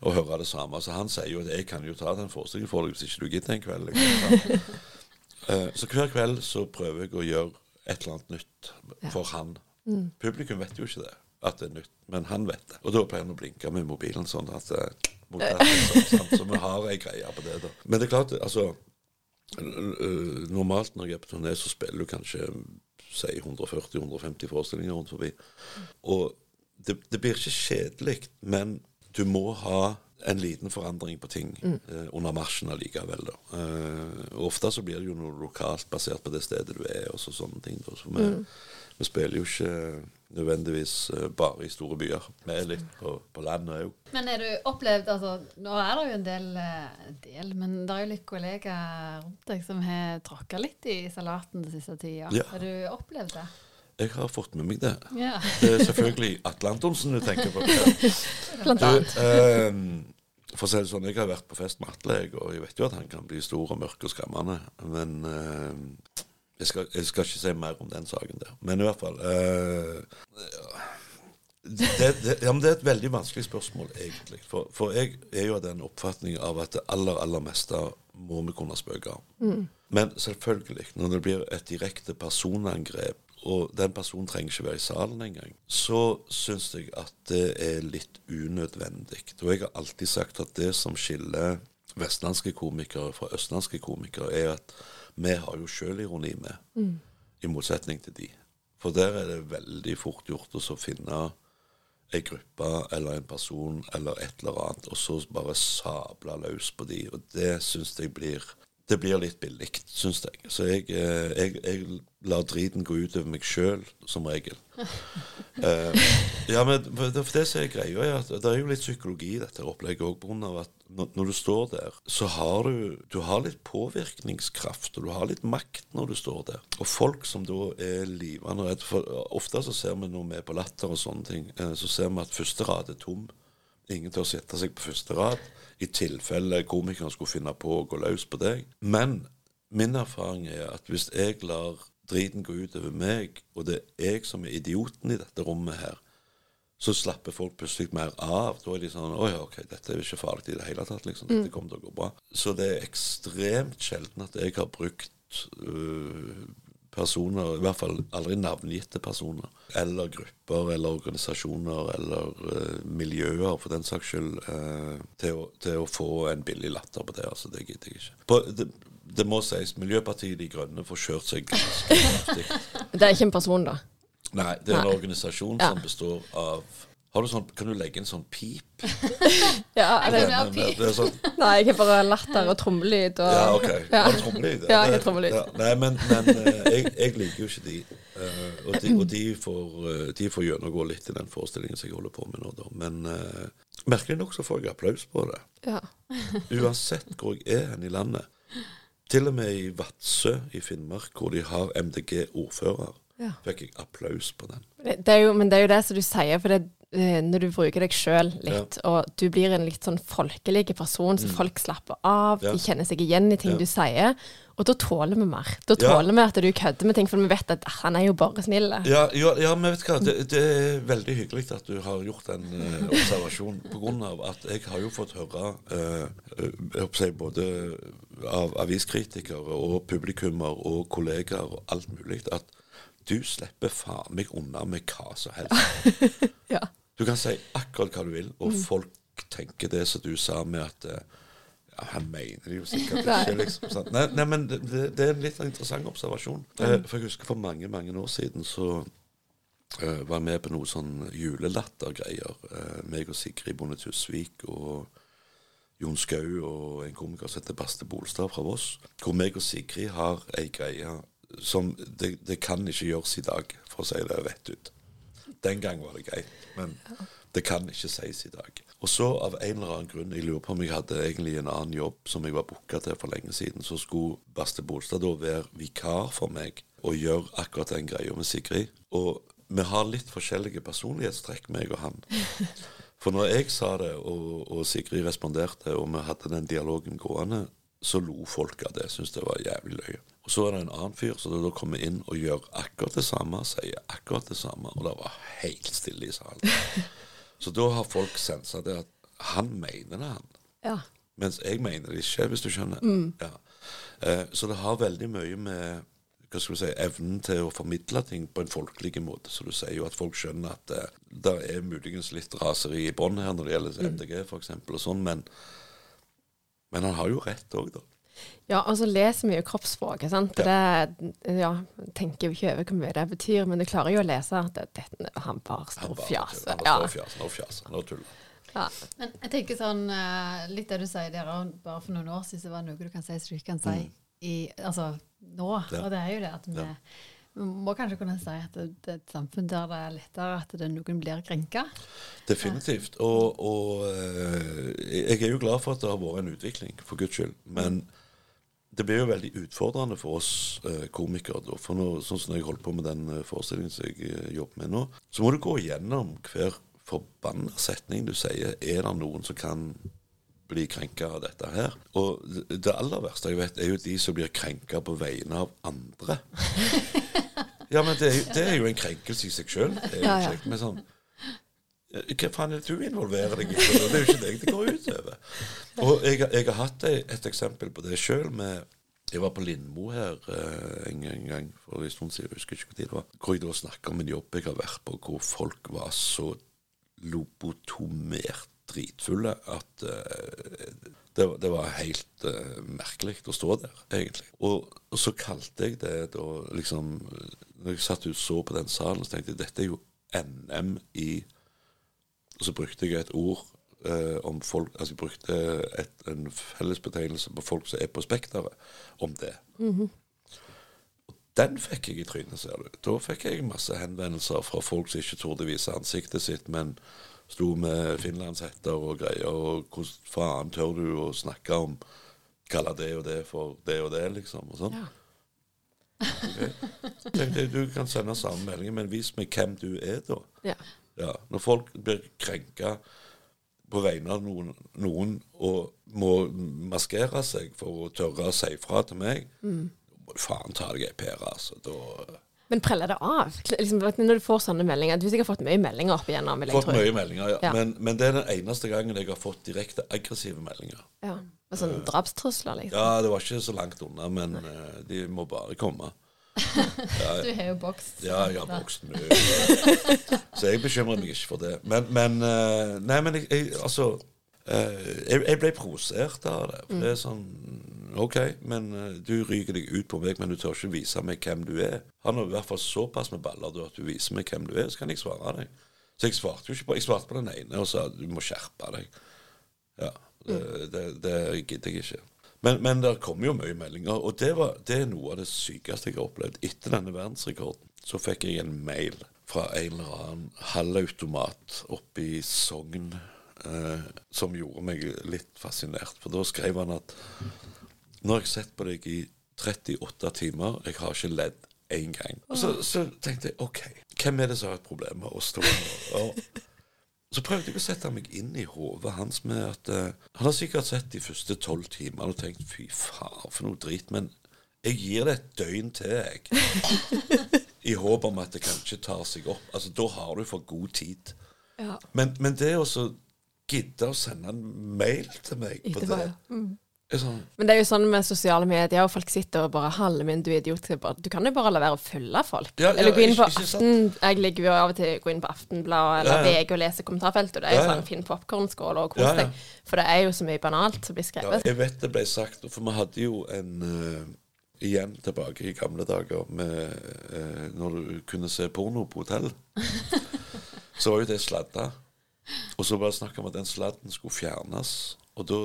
å høre det samme. Så han sier jo at jeg kan jo ta den forestillingen for deg hvis ikke du gidder en kveld. Liksom. Eh, så hver kveld så prøver jeg å gjøre et eller annet nytt for han. Publikum vet jo ikke det, at det er nytt, men han vet det. Og da pleier han å blinke med mobilen sånn at eh, liksom. Så vi har ei greie på det, da. Men det er klart, altså Normalt når jeg er på turné, så spiller du kanskje si 140-150 forestillinger rundt forbi. Og det, det blir ikke kjedelig, men du må ha en liten forandring på ting eh, under marsjen allikevel. Da. Eh, ofte så blir det jo noe lokalt basert på det stedet du er, og så sånne ting. Da. Så vi, vi spiller jo ikke nødvendigvis eh, bare i store byer. Vi er litt på, på landet òg. Men er du opplevd altså, Nå er det jo en del, eh, en del men det er jo litt kollegaer rundt deg som har tråkka litt i salaten den siste tida. Ja. Har du opplevd det? Jeg har fått med meg det. Ja. Det er selvfølgelig Atle Antonsen du tenker på. Blant annet. eh, for å si det sånn, jeg har vært på fest med Atle, og jeg vet jo at han kan bli stor og mørk og skremmende. Men eh, jeg, skal, jeg skal ikke si mer om den saken der. Men i hvert fall eh, det, det, ja, det er et veldig vanskelig spørsmål, egentlig. For, for jeg er jo av den oppfatning av at det aller, aller meste må vi kunne spøke om. Men selvfølgelig, når det blir et direkte personangrep, og den personen trenger ikke være i salen engang, så syns jeg at det er litt unødvendig. Og jeg har alltid sagt at det som skiller vestlandske komikere fra østlandske komikere, er at vi har jo sjølironi med, i motsetning til de. For der er det veldig fort gjort å finne ei gruppe eller en person eller et eller annet, og så bare sable løs på de. Og det syns jeg blir Det blir litt billig, syns jeg. Så jeg, eh, jeg, jeg lar driten gå ut over meg sjøl, som regel. uh, ja, men det, for det som er greia, er at det er jo litt psykologi i dette opplegget òg, pga. at når, når du står der, så har du Du har litt påvirkningskraft, og du har litt makt når du står der. Og folk som da er livende redde For ofte så ser vi når vi er på Latter og sånne ting, eh, så ser vi at første rad er tom. Ingen til å sette seg på første rad, i tilfelle komikeren skulle finne på å gå løs på deg. Men min erfaring er at hvis jeg lar driten gå ut over meg, og det er jeg som er idioten i dette rommet her, så slapper folk plutselig mer av. Da er de sånn Å ja, OK, dette er ikke farlig i det hele tatt, liksom. Dette kommer til å gå bra. Så det er ekstremt sjelden at jeg har brukt øh, personer, i hvert fall aldri navngitte personer, eller grupper eller organisasjoner eller uh, miljøer, for den saks skyld, uh, til, å, til å få en billig latter på det. Altså, det gidder jeg ikke. På, det, det må sies, Miljøpartiet De Grønne får kjørt seg ganske kraftig. Det er ikke en person, da. Nei, det er en Nei. organisasjon Ja. som består av har du sånn, Kan du legge en sånn pip? Ja, det, vil ha pip. det er sånn, nei, jeg har bare latter og trommelyd og ja, OK. Ja. Har du trommelyd? Ja, jeg har trommelyd. Ja, nei, men, men eh, jeg, jeg liker jo ikke de. Eh, og de, og de, får, eh, de får gjennomgå litt i den forestillingen som jeg holder på med nå, da. Men merkelig nok så får jeg applaus på det. ja. Uansett hvor jeg er hen i landet. Til og med i Vadsø i Finnmark, hvor de har MDG-ordfører, Ja. fikk jeg applaus på den. Det det er jo, men det er jo det som du sier, for det, eh, når du bruker deg sjøl litt, og du blir en litt sånn folkelig person, så folk slapper av, Mm. Ja. de kjenner seg igjen i ting Ja. du sier, og da tåler vi mer. Da Ja. tåler vi at du kødder med ting, for vi vet at ah, han er jo bare snill. Ja, ja, ja, men vet du hva, det, det er veldig hyggelig at du har gjort en uh, observasjon. På grunn av at jeg har jo fått høre eh, eh, jeg både av aviskritikere og publikummer og kollegaer og alt mulig at du slipper faen meg unna med hva som helst. Ja. Du kan si akkurat hva du vil, og folk tenker det som du sa med at eh, ja, Han mener det jo sikkert ikke, liksom. sant? Nei, nei men det, det er en litt interessant observasjon. Eh, for jeg husker for mange, mange år siden så eh, var jeg med på noe sånn julelattergreier. Uh, meg og Sigrid Bonde Tusvik og Jon Skau og en komiker som heter Baste Bolstad fra Voss. Hvor meg og Sigrid har ei greie som det, det kan ikke gjøres i dag, for å si det rett ut. Den gang var det greit, men det kan ikke sies i dag. Og så av en eller annen grunn, jeg lurer på om jeg hadde egentlig en annen jobb som jeg var booka til for lenge siden, så skulle Baste Bolstad da være vikar for meg og gjøre akkurat den greia med Sigrid. Og vi har litt forskjellige personlighetstrekk, meg og han. For når jeg sa det, og, og Sigrid responderte, og vi hadde den dialogen gående, så lo folk av det. Syntes det var jævlig løye. Og så er det en annen fyr som da kommer inn og gjør akkurat det samme, sier akkurat det samme, og det var helt stille i salen. Så da har folk sensa det at han mener det, han. Ja. Mens jeg mener det ikke, hvis du skjønner. Ja. Eh, så det har veldig mye med hva skal vi si, evnen til å formidle ting på en folkelig måte. Så du sier jo at folk skjønner at eh, det er muligens litt raseri i bånn her når det gjelder MDG f.eks. og sånn, men, men han har jo rett òg, da. Ja, og så leser jo kroppsspråket, sant. Det, ja, tenker jo ikke over hvor mye det betyr, men du klarer jo å lese at det, det, han bare står og fjaser. Ja. Nå fjaser, nå tuller. Ja. Men jeg tenker sånn, eh, litt det du sier der, bare for noen år siden så var det noe du kan si som du ikke kan si i, altså, nå. Mm. Ja. Og det er jo det at vi, Ja. Vi må kanskje kunne si at det, er et samfunn der det er lettere at noen blir krenka. Definitivt. Og, og eh, jeg er jo glad for at det har vært en utvikling, for guds skyld. Men det blir jo veldig utfordrende for oss eh, komikere. Da. For nå, sånn som jeg holder på med den eh, forestillingen som jeg jobber med nå, så må du gå gjennom hver forbanna setning du sier. Er det noen som kan bli krenka av dette her? Og det- det aller verste jeg vet, er jo de som blir krenka på vegne av andre. Ja, men det det er jo en krenkelse i seg sjøl. Ja, ja. Men sånn Hva faen er det du involverer deg i? Det er jo ikke deg det går ut over. Og jeg, jeg har hatt et, eksempel på det sjøl. Jeg var på Lindmo her eh, en, en, gang for en stund siden, jeg husker ikke hvor det var. Hvor jeg da snakker om en jobb jeg har vært på, hvor folk var så lobotomert dritfulle at eh, det, det, var helt uh, merkelig å stå der, egentlig. Og, og, så kalte jeg det da liksom Når jeg satt og så på den salen, så tenkte jeg dette er jo NM i Og så brukte jeg et ord uh, om folk Altså jeg brukte et, en fellesbetegnelse på folk som er på Spekteret, om det. Mm -hmm. Den fikk jeg i trynet, ser du. Da fikk jeg masse henvendelser fra folk som ikke torde vise ansiktet sitt, men sto med finlandshetter og greier. Og hvordan faen tør du å snakke om Kalle det og det for det og det, liksom? Og sånn. Ja. Okay. Du kan sende samme melding, men vis meg hvem du er, da. Ja. Ja, når folk blir krenka på vegne av noen, noen, og må maskere seg for å tørre å si fra til meg, mm. må du faen ta deg ei pære, altså. Da men preller det av? Liksom, når du får sånne meldinger Du har sikkert fått mye meldinger opp igjennom? Fått mye meldinger, ja. ja. Men, men, det er den eneste gangen jeg har fått direkte aggressive meldinger. Ja, med Sånne uh, drapstrusler, liksom? Ja, det var ikke så langt unna, men uh, de må bare komme. Ja, du har jo bokst. Ja, jeg har bokst mye. Så jeg bekymrer meg ikke for det. Men, men uh, Nei, men jeg, jeg altså jeg, jeg, ble provosert av det. For det er sånn OK, men uh, du ryker deg ut på meg, men du tør ikke vise meg hvem du er. Han har i hvert fall såpass med baller du, at du viser meg hvem du er, så kan jeg svare deg. Så jeg svarte jo ikke på Jeg svarte på den ene og sa du må skjerpe deg. Ja, det, mm. det, det gidder jeg ikke. Men, men det kommer jo mye meldinger, og det, var, det, er noe av det sykeste jeg har opplevd. Etter denne verdensrekorden så fikk jeg en mail fra en eller annen halvautomat oppe i Sogn eh, som gjorde meg litt fascinert. For da skrev han at nå har jeg sett på deg i 38 timer, jeg har ikke ledd én gang. Så, så, tenkte jeg OK, hvem er det som har et problem med å stå og så prøvde jeg å sette meg inn i hodet hans med at uh, Han har sikkert sett de første tolv timene og tenkt fy faen, for noe drit. Men jeg gir det et døgn til, jeg. I håp om at det kanskje tar seg opp. Altså, Da har du for god tid. Ja. Men, men, det å gidde å sende en mail til meg på det, mm. Sånn. Men det er jo sånn med sosiale medier, og folk sitter og bare 'Halve min, du idiot'. Du kan jo bare la være å følge folk. Ja, ja, eller gå inn på ikke, Aften. Jeg ligger jo av og til gå inn på Aftenbladet eller ja, VG og lese kommentarfeltet, og det er jo sånn fin popkornskål og kos deg. For det er jo så mye banalt som blir skrevet. jeg vet det ble sagt, for vi hadde jo en uh, Igjen tilbake i gamle dager med uh, når du kunne se porno på hotell. så var jo det sladda. Og så var det snakk om at den sladden skulle fjernes. Og da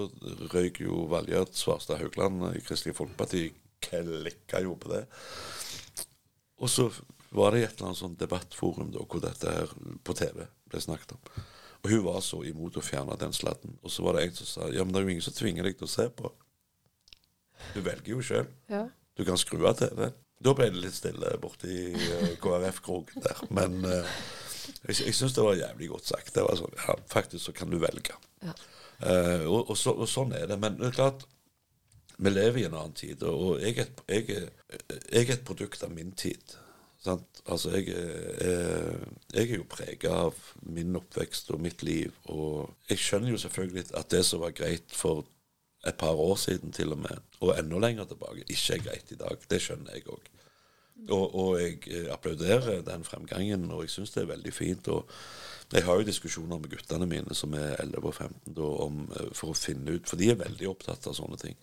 røyk jo Valgjerd Svarstad Haugland i Kristelig Folkeparti klikka jo på det. Og så var det i et eller annet sånn debattforum da, hvor dette her på TV ble snakket om. Og hun var så imot å fjerne den sladden. Og så var det en som sa ja, men det er jo ingen som tvinger deg til å se på. Du velger jo sjøl. Ja. Du kan skru av TV. Da ble det litt stille borti uh, KrF-kroken der. Men uh, jeg, jeg syns det var jævlig godt sagt. Det var sånn, ja, Faktisk så kan du velge. Ja. Uh, og, og, så, og, sånn er det. Men det er klart, vi lever i en annen tid, og jeg er, jeg er, jeg er et produkt av min tid. Sant? Altså, jeg er, jeg er jo prega av min oppvekst og mitt liv. Og jeg skjønner jo selvfølgelig at det som var greit for et par år siden til og med, og enda lenger tilbake, ikke er greit i dag. Det skjønner jeg òg. Og, og, jeg applauderer den fremgangen, og jeg syns det er veldig fint. og jeg har jo diskusjoner med guttene mine som er 11 og 15 da, om, eh, for å finne ut For de er veldig opptatt av sånne ting.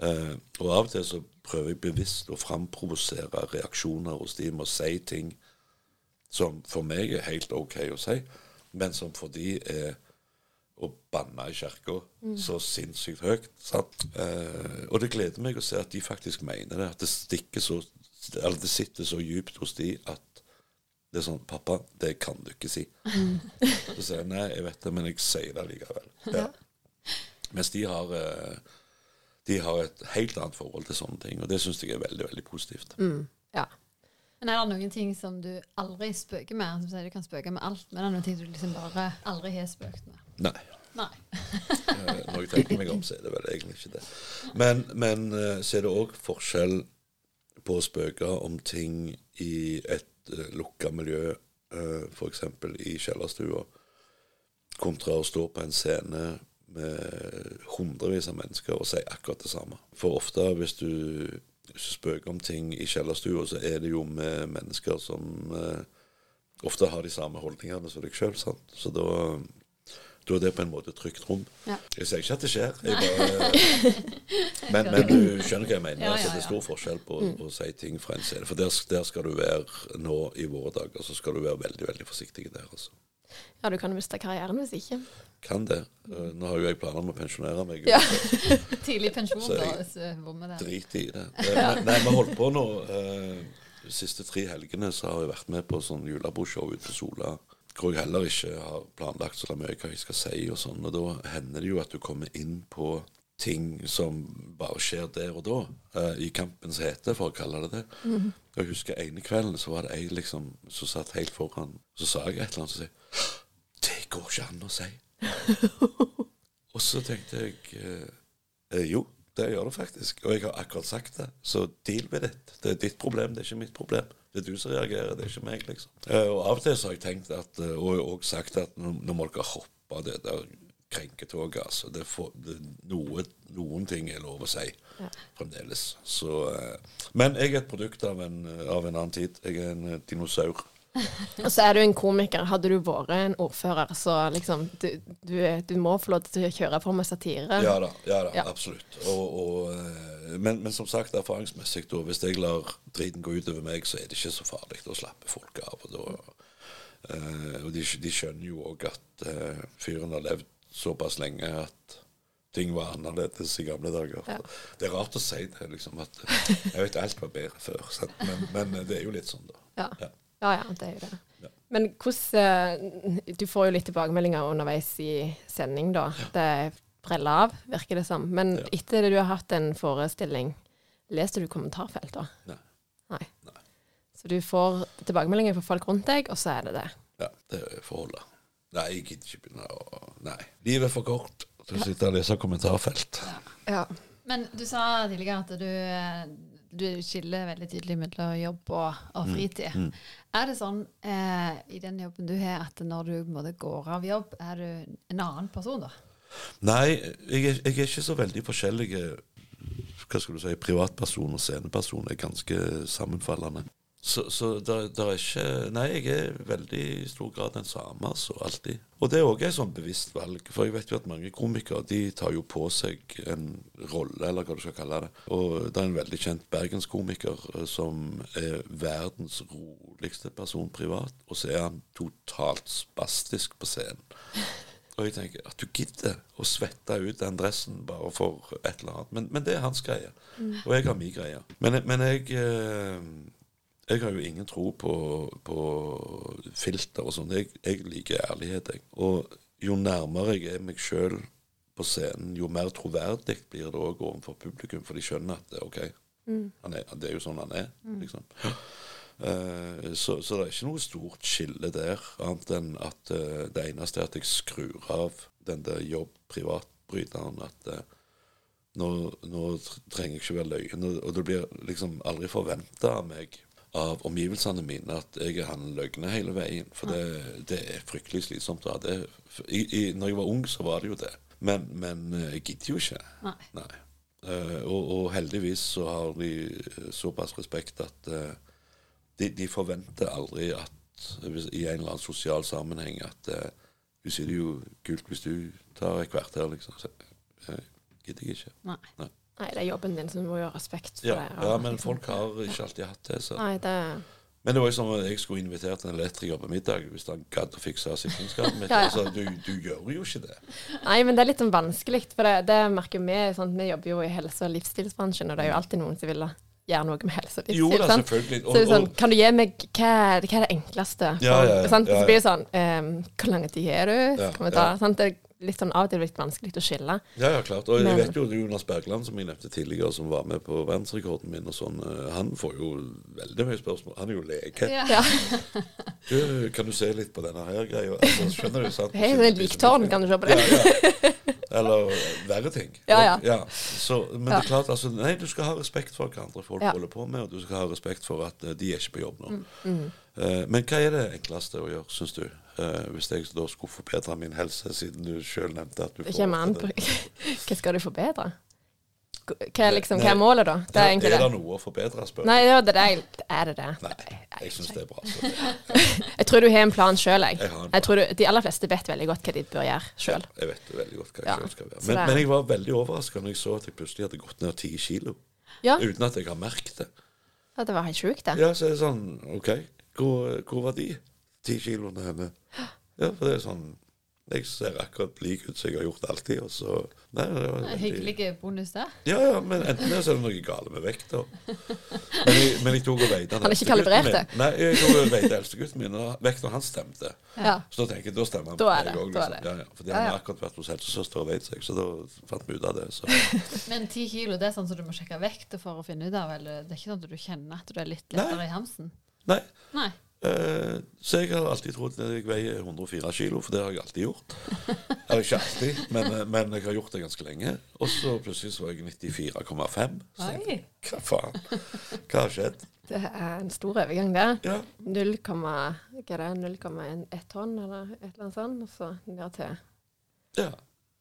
Eh, og av og til så prøver jeg bevisst å framprovosere reaksjoner hos de med å si ting som for meg er helt OK å si, men som for de er å banne i kirka mm. så sinnssykt høyt. Eh, og det gleder meg å se at de faktisk mener det. At det, så, eller det sitter så djupt hos de at det er sånn 'Pappa, det kan du ikke si'. Så sier jeg nei, jeg vet det, men jeg sier det likevel. Ja. Mens de har, eh, de har et helt annet forhold til sånne ting, og det syns jeg er veldig veldig positivt. Mm. Ja. Men er det noen ting som du aldri spøker med? Som sier Du kan spøke med alt, men er det noen ting du liksom bare aldri har spøkt med? Nei. Nei. Eh, når jeg tenker meg om, så er det vel egentlig ikke det. Men, men eh, så er det òg forskjell på å spøke om ting i et uh, lukka miljø, uh, f.eks. i kjellerstua, kontra å stå på en scene med hundrevis av mennesker og si akkurat det samme. For ofte hvis du, spøker om ting i kjellerstua, så er det jo med mennesker som eh, ofte har de samme holdningene som deg sjøl. Så da, da er det på en måte trygt rom. Ja. Jeg sier ikke at det skjer, jeg bare, men, men du skjønner hva jeg mener. Ja, ja, Altså, det er stor forskjell på å si ting fra en scene. For der, der skal du være nå i våre dager, så skal du være veldig veldig forsiktig der. altså. Ja, du kan miste karrieren hvis ikke. Kan det. Eh, Nå har jo jeg planer om å pensjonere meg. Ja. Tidlig pensjon, Så da, jeg- bommer der. Drit i det. Eh, Nei, vi holdt på nå. eh, De siste tre helgene så har jeg vært med på sånn julebordshow ute på Sola. Hvor jeg heller ikke har planlagt så mye hva jeg skal si og sånn. Og da hender det jo at du kommer inn på ting som bare skjer der og da. uh, I kampens hete, for å kalle det det. Og Jeg husker ene kvelden så var det ei liksom som satt helt foran. Så sa jeg et eller annet og sa Det går ikke an å si. Og så tenkte jeg eh, jo, det gjør det faktisk. Og jeg har akkurat sagt det. Så deal with it. Det er ditt problem, det er ikke mitt problem. Det er du som reagerer, det er ikke meg, liksom. Eh, og av og til så har jeg tenkt at, eh, og og sagt at nå, må dere hoppe det der krenketoget, altså. Det for, det, noe, noen ting er lov å si fremdeles. Så, eh, men jeg er et produkt av en, av en annen tid. Jeg er en dinosaur. Og så er du en komiker. Hadde du vært en ordfører, så liksom Du, du, du må få lov til å kjøre på med satire. Ja da, ja da Ja. absolutt. Og, og, men, men som sagt, erfaringsmessig, da, hvis jeg lar driten gå utover meg, så er det ikke så farlig. Da slapper folk av. Og, da, eh, og de, de skjønner jo òg at eh, fyren har levd såpass lenge at ting var annerledes i gamle dager. Ja. Det er rart å si det, liksom, at eh, jeg vet alt var bedre før. Men, men det er jo litt sånn, da. Ja. Ja. Ja, ja, det er jo det. Ja. Men hvordan eh, Du får jo litt tilbakemeldinger underveis i sending, da. Det preller av, virker det som. Men Ja. etter det du har hatt en forestilling, leste du kommentarfelt da? Nei. Nei. Nei. Så du får tilbakemeldinger fra folk rundt deg, og så er det det. Ja, det er forholdet. Nei, jeg gidder ikke begynne å Nei. Livet er for kort til å sitte og lese kommentarfelt. Ja. Men du sa tidligere at du, du skiller veldig tydelig mellom jobb og, og Mm. fritid. Er det sånn eh, i den jobben du har, at når du på en måte går av jobb, er du en annen person da? Nei, jeg jeg er ikke så veldig forskjellige Hva skal du si, privatperson og sceneperson er ganske sammenfallende. Så, så der, der er ikke Nei, jeg er veldig i stor grad den samme, altså. Alltid. Og det er òg et sånn bevisst valg. For jeg vet jo at mange komikere de tar jo på seg en rolle, eller hva du skal kalle det. Og det er en veldig kjent bergenskomiker eh, som er verdens roligste person privat, og så er han totalt spastisk på scenen. Og jeg tenker at du gidder å svette ut den dressen bare for et eller annet. Men, men det er hans greie. Og jeg har min greie. Men, men jeg eh, Jeg har jo ingen tro på, på filter og sånn. Jeg, jeg liker ærlighet, jeg. Og jo nærmere jeg er meg sjøl på scenen, jo mer troverdig blir det òg overfor publikum. For de skjønner at OK, han er, det er jo sånn han er. liksom. Eh, så, så det er ikke noe stort skille der, annet enn at eh, det eneste er at jeg skrur av den der jobb-privat-bryteren. At eh, nå, nå trenger jeg ikke være løyen. Og, det blir liksom aldri forventa av meg, av omgivelsene mine, at jeg er han løgne hele veien. For det, det er fryktelig slitsomt å ha det. I, i, når jeg var ung, så var det jo det. Men, men jeg gidder jo ikke. Nei. Nei. Og, og heldigvis så har de såpass respekt at de, de forventer aldri at hvis, i en eller annen sosial sammenheng at uh, du sier det jo kult hvis du tar et kvarter, liksom. Så, eh, gidder jeg ikke. Nei. Nei, det er jobben din, så du må jo ha respekt for Ja, det. og ja, men liksom- folk har ikke alltid hatt det. Så. Nei, det Men det var jo som om jeg skulle invitert en elektriker på middag hvis han gadd å fikse sikringsskapet mitt. Ja, ja. Altså, du, du gjør jo ikke det. Nei, men det er litt sånn vanskelig, for det, det merker vi. Sånn, Vi jobber jo i helse- og livsstilsbransjen, og det er jo alltid noen som vil gjøre noe med helse og livsstil. Jo da, sant? selvfølgelig. Så det er sånn, kan du gi meg hva hva er det enkleste? Ja, ja, ja, sant? ja, Så blir det sånn um, Hvor lang tid er du? Kan vi ta, ja. sant? Det er litt sånn av og til litt vanskelig å skille. Ja, ja, klart. Og jeg Men- vet jo Jonas Bergland, som jeg nevnte tidligere, som var med på verdensrekorden min og sånn, eh, han får jo veldig mye spørsmål. Han er jo lege. Ja. Ja. Du, kan du se litt på denne her greia? Altså, skjønner du, sant? Hei, det er liktårn, kan du se på det? Ja, ja. Eller verre ting. Ja, ja. Så, men det er klart, altså, nei, du skal ha respekt for hva andre folk Ja. holder på med, og du skal ha respekt for at eh, de er ikke på jobb nå. Mm, Eh, men hva er det enkleste å gjøre, syns du? Uh, hvis jeg da skulle forbedre min helse, siden du sjøl nevnte at du Det kommer an på Hva skal du forbedre? Hva liksom, hva er målet, da? Det er er det det. noe å forbedre, spør Nei, ja, det er, er det det? Nei, jeg syns det er bra. Jeg tror du har en plan sjøl, jeg. Jeg jeg tror du, de aller fleste vet veldig godt hva de bør gjøre sjøl. jeg vet veldig godt hva jeg Ja, skal gjøre. Men, men jeg var veldig overraska når jeg så at jeg plutselig hadde gått ned ti kilo. Ja. Uten at jeg har merket det. ja, det var helt sjukt, det. Ja, så er det sånn OK, hvor, hvor var de ti kiloene henne? Ja, for det er sånn Jeg ser akkurat lik ut som jeg har gjort alltid, og så Nei, det var veldig Hyggelig bonus der. Ja, ja, men enten er det noe galt med vekta. Men, jeg- men jeg tok og veide den Han er ikke kalibrert det? Nei, jeg tok og veide eldstegutten min, og vekta hans stemte. Ja. Så da tenker jeg, da stemmer han Da på er meg det, også, da er liksom. det. Ja, ja, fordi han har akkurat vært hos helsesøster og veid seg, så da fant vi ut av det. Så. Men ti kilo, det er sånn som du må sjekke vekta for å finne ut av? Eller det er ikke sånn at du kjenner at du er litt lettere Nei. i hamsen? Nei, Nei. Eh, så jeg har alltid trodd at jeg veier 104 kilo, for det har jeg alltid gjort. Eller ikke alltid, men, eh, men jeg har gjort det ganske lenge. Og så plutselig så var jeg 94,5. Så jeg, hva faen? Hva har skjedd? Det er en stor overgang, det. Ja, 0, hva er det, 0,1 tonn, eller et eller annet sånt, og så ned til ja.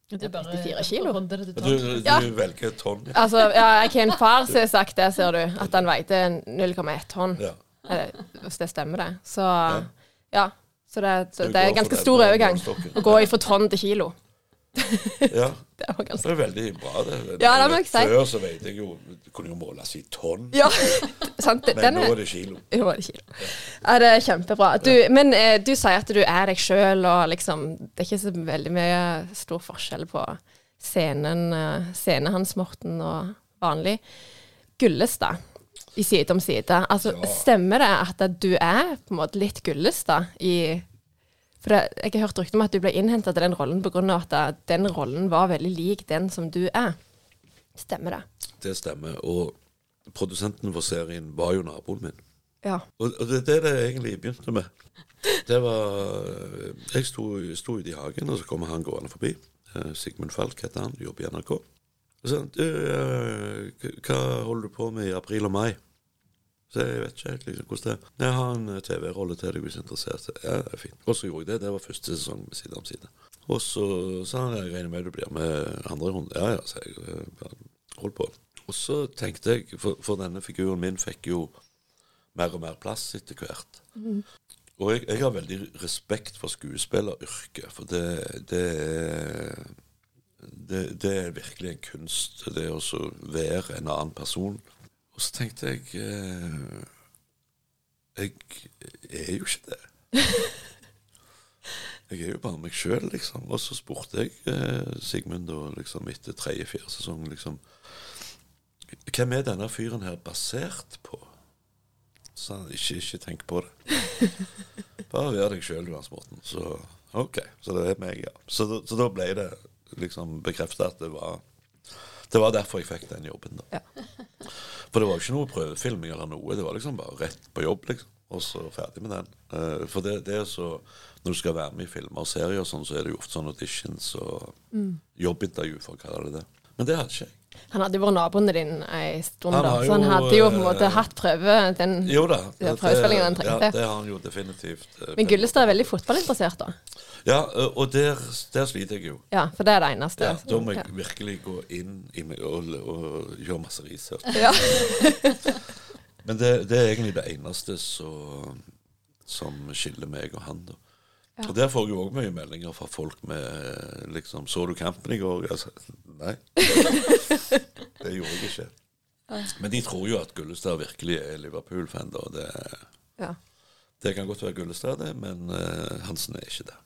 Det er bare 94 kilo. Du, du Ja. velger tonn. Ja. Altså, ja, jeg har en far som har sagt det, ser du, at han veide 0,1 tonn. Ja. Eh, Hvis det stemmer, det. Så Ja. Så det, Så det er ganske stor overgang å gå fra tonn til kilo. Ja, Det var ganske det er veldig bra, det. Ja, det må jeg si. Før så vet jeg jo Det kunne jo måles i tonn, Ja, sant. men nå er det kilo. Jo, det er kilo. Ja, det er kjempebra. Du, men eh, du sier at du er deg sjøl, og liksom Det er ikke så veldig mye stor forskjell på scenen, eh, scenen hans, Morten, og vanlig. Gullestad i Side om side. Altså, Ja. Stemmer det at du er på en måte litt Gullestad i For det, jeg har hørt rykter om at du ble innhenta til den rollen pga. at den rollen var veldig lik den som du er. Stemmer det? Det stemmer. Og produsenten for serien var jo naboen min. Ja. Og, og det er det det egentlig begynte med. Det var Jeg sto, sto ute i hagen, og så kommer han gående forbi. Eh, Sigmund Falk heter han, jobber i NRK. Og så du, uh, hva holder du på med i april og mai? Så jeg vet ikke helt liksom, hvordan det er. Jeg har en eh, TV-rolle til deg hvis du er interessert. Ja, det er fint. Og så gjorde jeg det. Det var første sesong med Side om side. Og så sa han jeg regner med du blir med andre runde. Ja ja, sa jeg. eh, bare Hold på. Og så tenkte jeg, for, for denne figuren min fikk jo mer og mer plass etter hvert. Og jeg, jeg har veldig respekt for skuespilleryrket, for det, det, er, det, det er virkelig en kunst, det å være en annen person. Og så tenkte jeg eh, Jeg er jo ikke det. Jeg er jo bare meg sjøl, liksom. Og så spurte jeg eh, Sigmund da, liksom, etter tredje-fjerde sesong liksom, Hvem er denne fyren her basert på? Så han ikke, ikke tenk på det. Bare vær deg sjøl, Hans Morten. Så OK. Så det er meg, ja. Så, så da ble det liksom bekrefte at det var Det var derfor jeg fikk den jobben, da. Ja. For det var jo ikke noe prøvefilming eller noe. Det var liksom bare rett på jobb, liksom. Og så ferdig med den. Eh, for det, det er så Når du skal være med i filmer og serier og sånn, så er det jo ofte sånn auditions og jobbintervju, for å kalle det det. Men det hadde ikke jeg. Han hadde jo vært naboen din ei stund, da, så han hadde jo på en måte eh, hatt prøve den Jo da. Ja, det- prøvespillingen han trengte. Ja, det har han jo definitivt. eh, Men Gullestad er veldig fotballinteressert, da. Ja, eh, og der, der sliter jeg jo. Ja, for det er det eneste. Ja, da må Ja. jeg virkelig gå inn i meg og, og gjøre masse research. Ja. Men det, det er egentlig det eneste så, som skiller meg og han. da. Ja. Og Der får jeg jo òg mye meldinger fra folk med liksom 'Så du kampen i går?' Altså, nei. Det gjorde jeg ikke. Men de tror jo at Gullestad virkelig er Liverpool-fan. da. Det, Ja. det kan godt være Gullestad, det, men uh, Hansen er ikke det.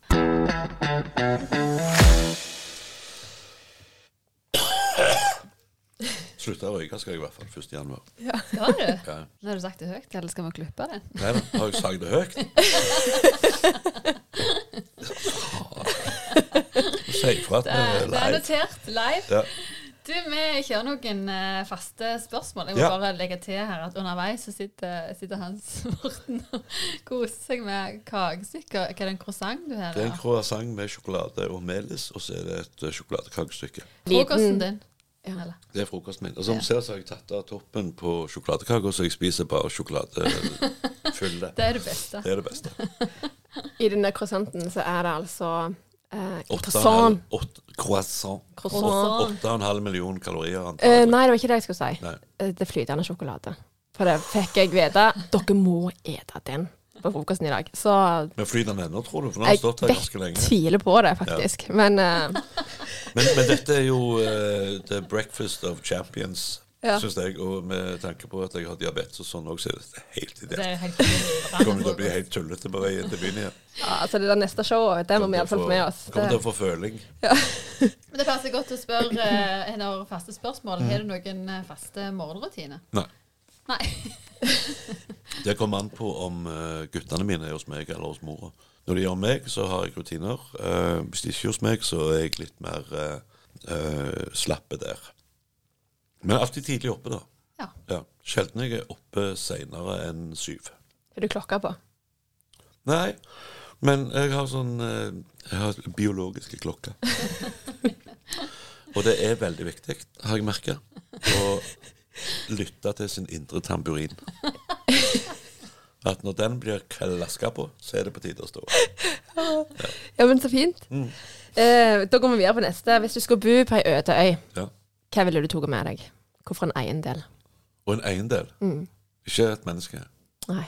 Slutta å røyke skal jeg i hvert fall 1. januar. Skal du? Ja. Nå har du sagt det høyt, eller skal vi klippe det? Nei da, har jeg sagt det høyt? Si ifra at Det vi er, live. det er notert live. Ja. Du, Vi kjører noen uh, faste spørsmål. Jeg må Ja. bare legge til her at underveis så sitter, sitter Hans Morten og koser seg med kakestykker. Hva er det en croissant du har? Det er en croissant med sjokolade og melis, og så er det et sjokoladekakestykke. Frokosten din. Ja. Det er frokosten min. Og som Ja. ser, så har jeg tatt av toppen på sjokoladekaka, så jeg spiser bare sjokoladefylle. Det er det beste. Det er det beste. I denne croissanten så er det altså eh. Croissant. croissant. 8,5 millioner kalorier. Eh, nei, det var ikke det jeg skulle si. Nei. Eh, Det er flytende sjokolade. For det fikk jeg vite. Dere må ete den på frokosten i dag. Så Men flyr den ennå, tror du? For den har stått her ganske lenge. Jeg tviler på det, faktisk. Men uh... Men, men dette er jo uh, the breakfast of champions, Ja. syns jeg. Og med tanke på at jeg har diabetes og sånn òg, så er det helt ideelt. Det kommer til å bli helt tullete på vei inn til byen igjen. ja, altså det der neste showet, det må vi iallfall få med oss. Kommer til å få føling. Ja. Men det passer godt å spørre eh, en av faste spørsmål. Har du noen eh, faste morgenrutiner? Nei. Nei. Det kommer an på om eh, guttene mine er hos meg eller hos mora. Når de er hos meg, så har jeg rutiner. Eh, hvis de ikke er hos meg, så er jeg litt mer uh, slappe der. Men alltid tidlig oppe, da. Ja. Ja. Sjelden jeg er oppe seinere enn syv. er du klokka på? Nei, men jeg har sånn Jeg har biologiske klokker. Og det er veldig viktig, har jeg merka, å lytte til sin indre tamburin. At når den blir klaska på, så er det på tide å stå. Ja, men så fint. Mm. Eh, da går vi videre på neste. Hvis du skulle bo på ei øde øy, Ja. hva ville du tatt med deg? Hvorfor en eiendel? Og en eiendel, Mm. ikke et menneske. Nei.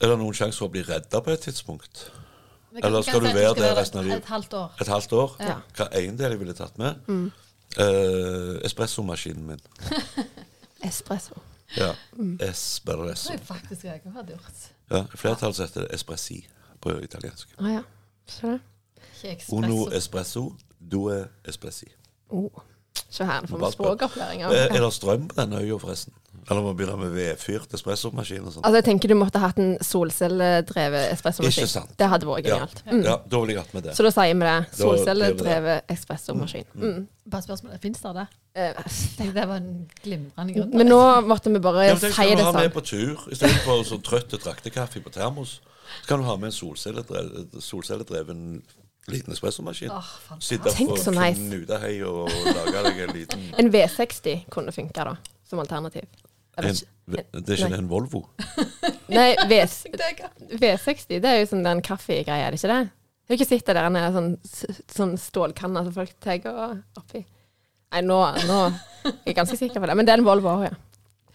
Er det noen sjanse for å bli redda på et tidspunkt? Kan- Eller skal du være der resten av livet? Et halvt år. Et halvt år? Ja. Hva eiendel jeg ville tatt med? Mm. Eh, espressomaskinen min. Espresso. Ja. Mm. Det tror jeg faktisk jeg hadde gjort. Ja, Flertallet flertall så heter det espressi på italiensk. Ah, ja. Skjønner. Uno espresso. espresso, due espressi. Oh. Se her, nå får vi språkopplæring. Er, er det strøm på denne øya, forresten? Eller må begynne med vedfyrt espressomaskin og sånn? Altså, jeg tenker du måtte hatt en solcelledrevet espressomaskin. Ikke sant. Det hadde vært Ja. genialt. Mm. Ja, da ville jeg hatt med det. Så da sier vi det. Det Solcelledrevet espressomaskin. Mm. Bare spørsmålet, Fins det det? Eh, det var en glimrende grunn. Men nå måtte vi bare Ja, si tenk, skal det du ha sånn. med på tur istedenfor sånn trøtt traktekaffe på termos? Så kan du ha med en solcelledreven, solcelledreven liten espressomaskin. Åh, Sitte på så nice. og lage deg en liten En V60 kunne funka, da, som alternativ. En. Det er ikke en Volvo? Nei, v, Det er godt. V60, det er jo sånn den kaffegreia, er det ikke det? Har ikke sett det der nede, sånn, sånn stålkanne som folk tar oppi. Nei, nå, nå er jeg ganske sikker på det. Men det er en Volvo òg, ja.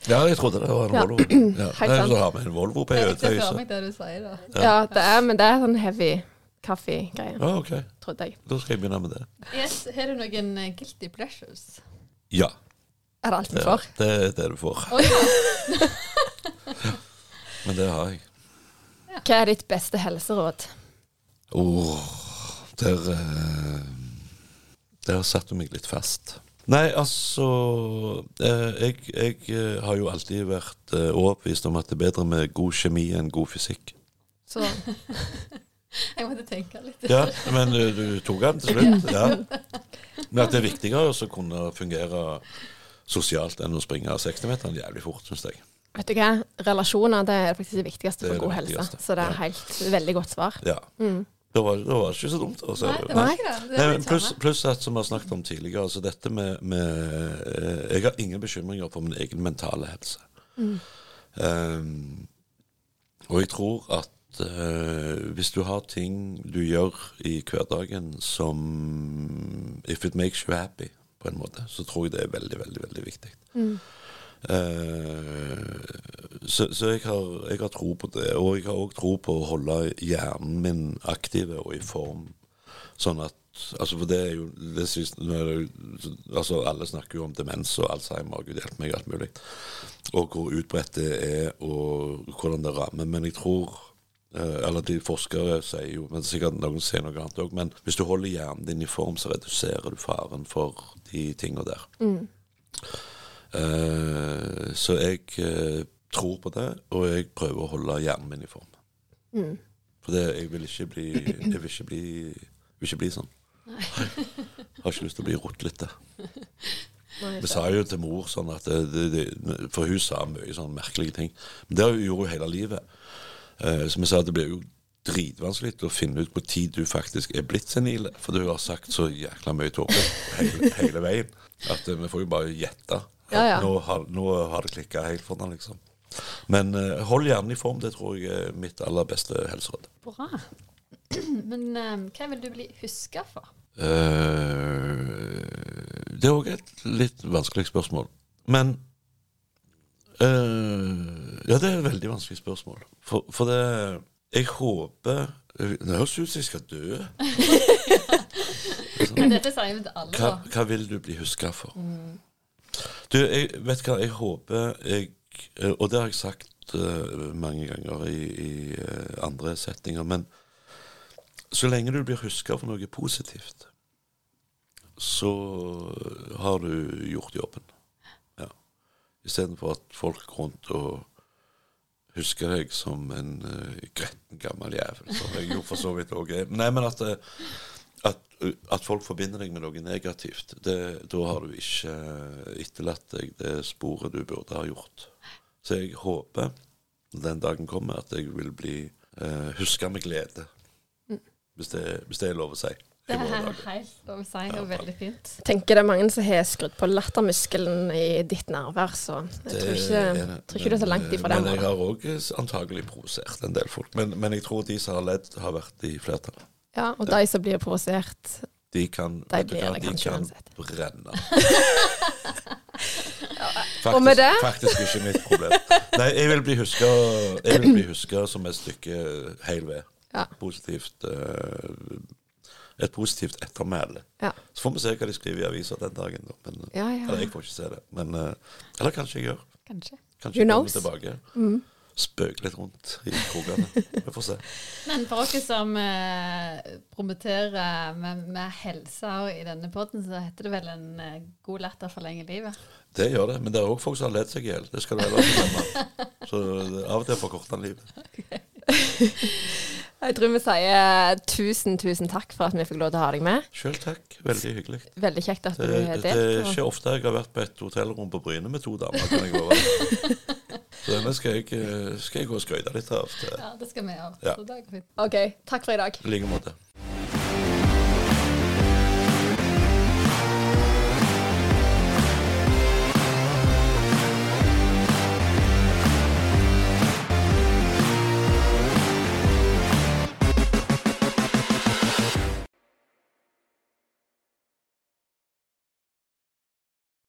Ja, jeg trodde det var en Ja. Volvo. Ja. er Nei, sånn Så har vi en Volvo på du sier, da. Ja, det er, men det er sånn heavy kaffegreie, Ah, okay. trodde jeg. Da skal jeg begynne med det. Yes, Har du noen guilty pleasures? Ja. Er det alt vi Det, får? det er det du får. Oh, ja. Men det har jeg. Hva er ditt beste helseråd? Oh, der eh, Der satte du meg litt fast. Nei, altså eh, jeg, jeg eh, har jo alltid vært overbevist om at det er bedre med god kjemi enn god fysikk. Så Jeg måtte tenke litt. Ja, men du tok den til slutt. Ja. Men at det er viktigere å kunne fungere sosialt enn å springe 60-meteren jævlig fort, syns jeg. vet du hva, relasjoner det er faktisk det viktigste Det for god det helse. viktigste. Så det er helt veldig godt svar. Ja. Mm. Det var, det var ikke så dumt. Også. Nei, det. det var ikke det. det pluss, plus at, som vi har snakket om tidligere, altså dette med, med eh, Jeg har ingen bekymringer for min egen mentale helse. Mm. Um, og jeg tror at uh, hvis du har ting du gjør i hverdagen som If it makes you happy, på en måte, så tror jeg det er veldig, veldig, veldig viktig. Mm. Eh, så så jeg, har, jeg har tro på det. Og jeg har òg tro på å holde hjernen min aktiv og i form. Sånn at altså For det er jo det siste, altså Alle snakker jo om demens og Alzheimer gud hjelpe meg alt mulig. Og hvor utbredt det er, og hvordan det rammer. Men jeg tror Eller de forskere sier jo Men sikkert noen sier noe annet òg. Men hvis du holder hjernen din i form, så reduserer du faren for de tinga der. Mm. Eh, så jeg eh, tror på det, og jeg prøver å holde hjernen min i form. Mm. For det, jeg vil ikke bli Jeg vil ikke bli, vil ikke bli sånn. Jeg har ikke lyst til å bli rotlete. Nei, Vi sa jo til mor sånn at det, det, For hun sa mye sånne merkelige ting. Men det gjorde hun hele livet. Eh, jeg vi sa det blir jo dritvanskelig å finne ut hvor tid du faktisk er blitt senil. For du har sagt så jækla mye tåpelig hele, hele veien at eh, vi får jo bare gjette. Ja, ja. Nå, har, nå har det klikka helt for den, liksom. Men uh, hold hjernen i form. Det tror jeg er mitt aller beste helseråd. Bra. Men uh, hva vil du bli huska for? Uh, det er òg et litt vanskelig spørsmål. Men eh, Ja, det er et veldig vanskelig spørsmål. For, for det Jeg håper Det høres ut som jeg skal dø. Men dette sier vi til alle, Hva, hva vil du bli huska for? Du, jeg vet hva, jeg håper jeg eh, Og det har jeg sagt uh, mange ganger i, i uh, andre settinger, men så lenge du blir huska for noe positivt, så har du gjort jobben. Istedenfor at folk rundt og husker deg som en uh, gretten gammel jævel, som jeg jo for så vidt òg er. Nei, men at, eh, at, at folk forbinder deg med noe negativt, det, da har du ikke eh, etterlatt deg det sporet du burde ha gjort. Så jeg håper den dagen kommer at jeg vil bli uh, huska med glede. Hvis det, hvis det er lov å si. Det er helt lov å si, og veldig fint. Jeg tenker det er mange som har skrudd på lattermuskelen i ditt nærvær, så jeg tror ikke, det. tror ikke du er så langt ifra det. Men jeg har òg antagelig provosert en del folk. Men, men jeg tror de som har ledd, har vært i flertall. Ja, og de som blir provosert, De kan, De blir hva, det de kan brenne. Faktisk, Og med det- faktisk ikke mitt problem. Nei, jeg vil bli huska Jeg vil bli huska som et stykke heil ved. Ja. Positivt eh, Et positivt ettermæle. Ja. Så får vi se hva de skriver i avisa den dagen. Da. Men, Ja, ja. Eller jeg får ikke se det. Men, eh, eller kanskje jeg gjør. Kanskje. Kanskje Who jeg kommer knows? Mm. tilbake. Spøker litt rundt i krokene. Vi får se. Men for dere som eh, promoterer med, med helse i denne poden, så heter det vel en eh, god latter forlenger livet. Det gjør det. Men det er òg folk som har ledd seg i hjel. Det skal du heller ikke glemme. Så det- av og til forkorter den livet. Jeg tror vi sier tusen, tusen takk for at vi fikk lov til å ha deg med. Sjøl takk. Veldig hyggelig. Veldig kjekt at Det, du har det er ikke ofte jeg har vært på et hotellrom på Bryne med to damer, kan jeg være. Så denne skal jeg, eh, skal jeg gå og skryte litt av. Ja, det skal vi gjøre. Ja. Så det går fint. OK, takk for i dag. I like måte.